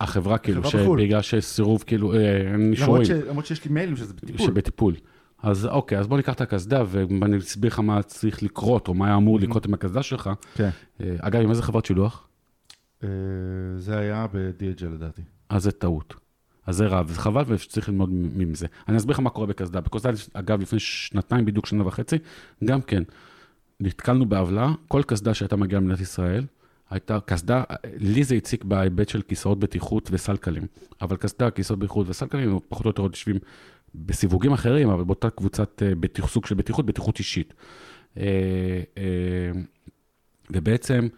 החברה, כאילו, החברה בחו"ל. שבגלל שיש סירוב, כאילו, אה, למרות, אישורים, ש... למרות שיש לי מיילים שזה בטיפול. שבטיפול. אז אוקיי, אז בוא ניקח את הקסדה, ואני אסביר לך מה צריך לקרות, או מה היה אמור לקרות עם הקסדה שלך. כן. אה, אגב, עם איזה חברת שילוח? אה, זה היה ב-DHL לדעתי. אז זה טעות. אז זה רע, וזה חבל וצריך ללמוד מזה. אני אסביר לך מה קורה בקסדה. בקסדה, אגב, לפני שנתיים, בדיוק שנה וחצי, גם כן, נתקלנו בעוולה, כל קסדה שהייתה מגיעה למדינת ישראל, הייתה קסדה, לי זה הציק בהיבט של כיסאות בטיחות וסלקלים, אבל קסדה, כיסאות בטיחות וסלקלים, פחות או יותר עוד יושבים בסיווגים אחרים, אבל באותה קבוצת אה, בטיח, סוג של בטיחות, בטיחות אישית. אה, אה, ובעצם,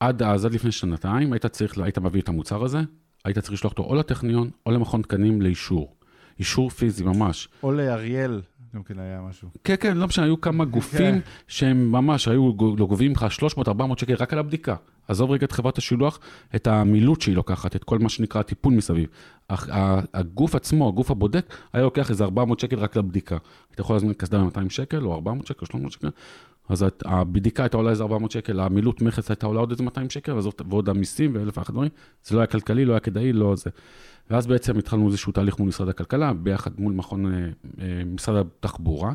עד אז, עד לפני שנתיים, היית צריך, היית מביא את המוצר הזה, היית צריך לשלוח אותו או לטכניון או למכון תקנים לאישור. אישור פיזי ממש. או לאריאל, גם כן היה משהו. כן, כן, לא משנה, היו כמה גופים כן. שהם ממש היו גו- גובים לך 300-400 שקל רק על הבדיקה. עזוב רגע את חברת השילוח, את המילוט שהיא לוקחת, את כל מה שנקרא טיפול מסביב. הגוף עצמו, הגוף הבודק, היה לוקח איזה 400 שקל רק לבדיקה. היית יכול להזמין קסדה ב-200 שקל, או 400 שקל, או 300 שקל, אז הבדיקה הייתה עולה איזה 400 שקל, המילוט מכס הייתה עולה עוד איזה 200 שקל, ועוד המיסים ואלף ואחת דברים. זה לא היה כלכלי, לא היה כדאי, לא זה. ואז בעצם התחלנו איזשהו תהליך מול משרד הכלכלה, ביחד מול מכון, אה, אה, משרד התחבורה,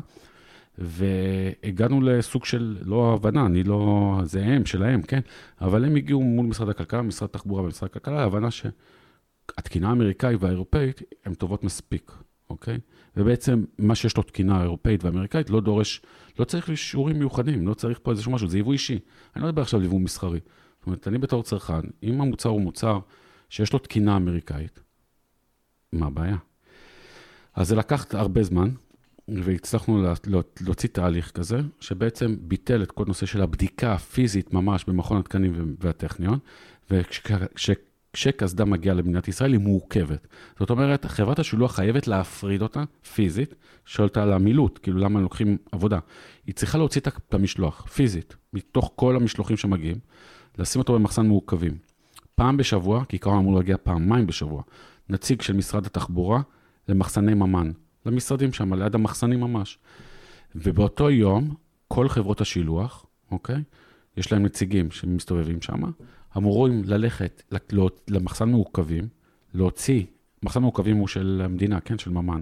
והגענו לסוג של, לא הבנה, אני לא, זה הם, שלהם, כן, אבל הם הגיעו מול משרד הכלכלה, משרד התחבורה ומשרד הכלכלה, להבנה שהתקינה האמריקאית והאירופאית הן טובות מספיק, אוקיי? ובעצם מה שיש לו תקינה אירופאית ואמריקאית לא דורש, לא צריך אישורים מיוחדים, לא צריך פה איזשהו משהו, זה יבוא אישי. אני לא מדבר עכשיו על יבוא מסחרי. זאת אומרת, אני בתור צרכן, אם המוצר הוא מוצר שיש לו תקינה אמריקאית, מה הבעיה? אז זה לקח הרבה זמן, והצלחנו לה, לה, להוציא תהליך כזה, שבעצם ביטל את כל נושא של הבדיקה הפיזית ממש במכון התקנים והטכניון, וכשקסדה מגיעה למדינת ישראל היא מורכבת. זאת אומרת, חברת השילוח חייבת להפריד אותה פיזית, שואלת על המילוט, כאילו למה לוקחים עבודה. היא צריכה להוציא את המשלוח, פיזית, מתוך כל המשלוחים שמגיעים, לשים אותו במחסן מורכבים. פעם בשבוע, כי כעיקרון אמור להגיע פעמיים בשבוע, נציג של משרד התחבורה למחסני ממן, למשרדים שם, ליד המחסנים ממש. ובאותו יום, כל חברות השילוח, אוקיי? יש להם נציגים שמסתובבים שם, אמורים ללכת למחסן מעוכבים, להוציא, מחסן מעוכבים הוא של המדינה, כן? של ממן.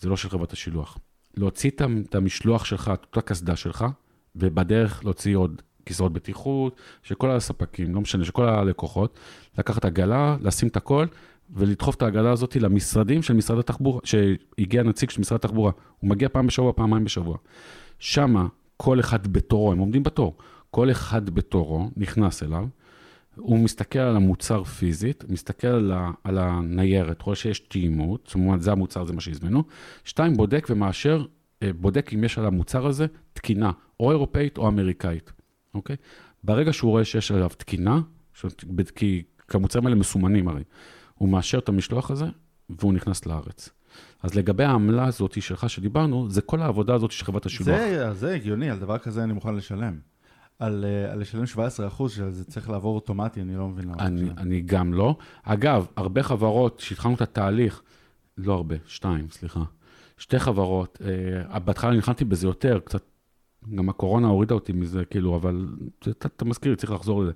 זה לא של חברת השילוח. להוציא את המשלוח שלך, את אותה קסדה שלך, ובדרך להוציא עוד כיסאות בטיחות, של כל הספקים, לא משנה, של כל הלקוחות, לקחת עגלה, לשים את הכל, ולדחוף את העגלה הזאת למשרדים של משרד התחבורה, שהגיע נציג של משרד התחבורה. הוא מגיע פעם בשבוע, פעמיים בשבוע. שמה, כל אחד בתורו, הם עומדים בתור, כל אחד בתורו נכנס אליו, הוא מסתכל על המוצר פיזית, מסתכל על, ה, על הניירת, רואה שיש תאימות, זאת אומרת, זה המוצר, זה מה שהזמנו. שתיים, בודק ומאשר אה, בודק אם יש על המוצר הזה תקינה, או אירופאית או אמריקאית, אוקיי? ברגע שהוא רואה שיש עליו תקינה, כי המוצרים האלה מסומנים הרי, הוא מאשר את המשלוח הזה, והוא נכנס לארץ. אז לגבי העמלה הזאת שלך שדיברנו, זה כל העבודה הזאת של חברת השילוח. זה, זה הגיוני, על דבר כזה אני מוכן לשלם. על, אה, על לשלם 17 אחוז, שזה צריך לעבור אוטומטי, אני לא מבין למה. אני, אני גם לא. אגב, הרבה חברות שהתחלנו את התהליך, לא הרבה, שתיים, סליחה. שתי חברות, אה, בהתחלה נכנסתי בזה יותר, קצת, גם הקורונה הורידה אותי מזה, כאילו, אבל אתה, אתה מזכיר לי, צריך לחזור לזה.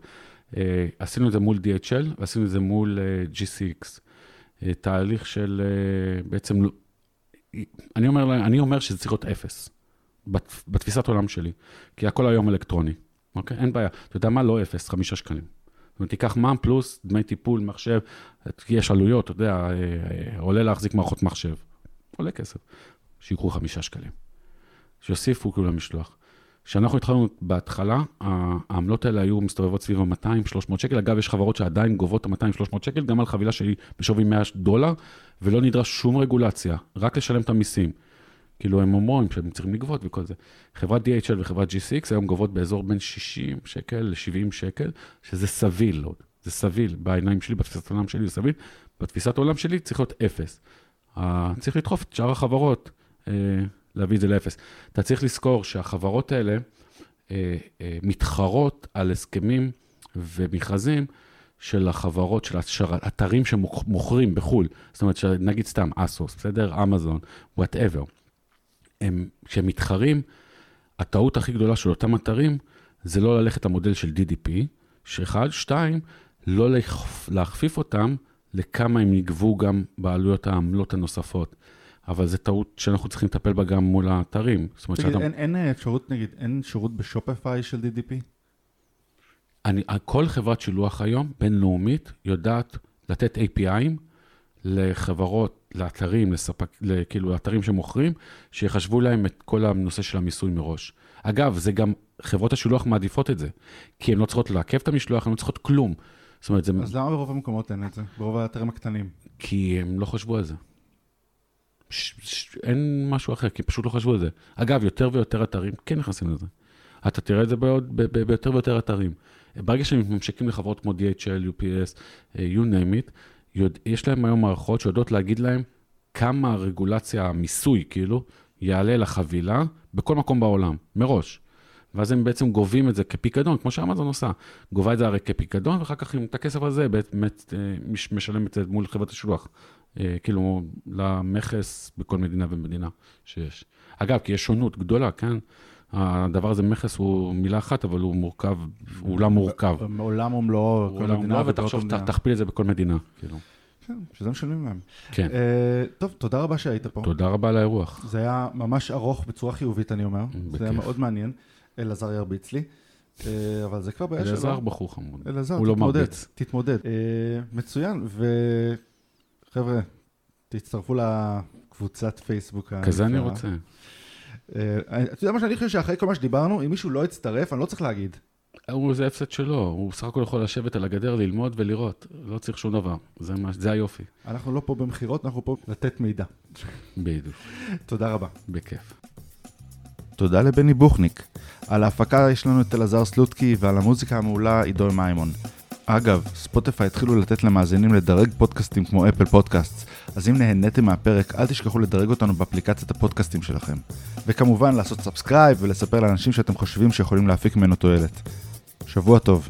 אה, עשינו את זה מול DHL ועשינו את זה מול אה, GCX. אה, תהליך של אה, בעצם, לא- אני אומר, אני אומר שזה צריך להיות אפס, בת, בתפיסת עולם שלי, כי הכל היום אלקטרוני, אוקיי? אין בעיה. אתה יודע מה? לא אפס, חמישה שקלים. זאת אומרת, תיקח מע"מ פלוס דמי טיפול, מחשב, יש עלויות, אתה יודע, עולה להחזיק מערכות מחשב, עולה כסף. שיקחו חמישה שקלים. שיוסיפו כאילו למשלוח. כשאנחנו התחלנו בהתחלה, העמלות האלה היו מסתובבות סביב ה-200-300 שקל. אגב, יש חברות שעדיין גובות את ה-200-300 שקל, גם על חבילה שהיא בשווי 100 דולר, ולא נדרש שום רגולציה, רק לשלם את המיסים. כאילו, הם אומרים שהם צריכים לגבות וכל זה. חברת DHL וחברת G6 היום גובות באזור בין 60 שקל ל-70 שקל, שזה סביל, זה סביל. בעיניים שלי, בתפיסת העולם שלי זה סביל. בתפיסת העולם שלי צריך להיות אפס. צריך לדחוף את שאר החברות. להביא את זה לאפס. אתה צריך לזכור שהחברות האלה אה, אה, מתחרות על הסכמים ומכרזים של החברות, של אתרים שמוכרים בחו"ל. זאת אומרת, נגיד סתם אסוס, בסדר? אמזון, whatever. כשהם מתחרים, הטעות הכי גדולה של אותם אתרים זה לא ללכת למודל של DDP, שאחד, שתיים, לא להכפיף אותם לכמה הם יגבו גם בעלויות העמלות הנוספות. אבל זו טעות שאנחנו צריכים לטפל בה גם מול האתרים. זאת אומרת שאתה... אין, אין אפשרות, נגיד, אין שירות ב Shopify של DDP? אני, כל חברת שילוח היום, בינלאומית, יודעת לתת API'ים לחברות, לאתרים, לספק, כאילו, לאתרים שמוכרים, שיחשבו להם את כל הנושא של המיסוי מראש. אגב, זה גם, חברות השילוח מעדיפות את זה, כי הן לא צריכות לעכב את המשלוח, הן לא צריכות כלום. זאת אומרת, זה... אז למה ברוב המקומות אין את זה? ברוב האתרים הקטנים? כי הם לא חשבו על זה. ש, ש, אין משהו אחר, כי פשוט לא חשבו על זה. אגב, יותר ויותר אתרים כן נכנסים לזה. אתה תראה את זה בעוד, ב, ב, ביותר ויותר אתרים. ברגע שהם ממשקים לחברות כמו DHL, UPS, אה, you name it, יודע, יש להם היום מערכות שיודעות להגיד להם כמה הרגולציה, המיסוי, כאילו, יעלה לחבילה בכל מקום בעולם, מראש. ואז הם בעצם גובים את זה כפיקדון, כמו שאמזון עושה. גובה את זה הרי כפיקדון, ואחר כך עם את הכסף הזה באמת אה, משלם את זה מול חברת השלוח. אה, כאילו, למכס בכל מדינה ומדינה שיש. אגב, כי יש שונות גדולה, כן? הדבר הזה, מכס הוא מילה אחת, אבל הוא מורכב, הוא עולם מורכב. עולם ומלואו, כל מדינה. עולם ותחשוב, תכפיל את זה בכל מדינה, כאילו. כן, שזה משלמים להם. כן. Uh, טוב, תודה רבה שהיית פה. תודה רבה על האירוח. זה היה ממש ארוך בצורה חיובית, אני אומר. בכיף. זה היה מאוד מעניין. אלעזר ירביץ לי. Uh, אבל זה כבר בעיה שלו. אלעזר בחור חמוד. אלעזר, תתמודד. לא. תתמודד. Uh, מצוין, וחבר'ה, תצטרפו לקבוצת פייסבוק. כזה אני רוצה. אה, אתה יודע מה שאני חושב שאחרי כל מה שדיברנו, אם מישהו לא יצטרף, אני לא צריך להגיד. הוא, זה הפסד שלו, הוא בסך הכל יכול לשבת על הגדר, ללמוד ולראות, לא צריך שום דבר, זה, מה, זה היופי. אנחנו לא פה במכירות, אנחנו פה לתת מידע. בדיוק. תודה רבה. בכיף. תודה לבני בוכניק. על ההפקה יש לנו את אלעזר סלוטקי, ועל המוזיקה המעולה עידו מימון. אגב, ספוטיפיי התחילו לתת למאזינים לדרג פודקאסטים כמו Apple Podcast, אז אם נהניתם מהפרק, אל תשכחו לדרג אותנו באפליקציית הפודקאסטים שלכם. וכמובן לעשות subscribe ולספר לאנשים שאתם חושבים שיכולים להפיק ממנו תועלת. שבוע טוב.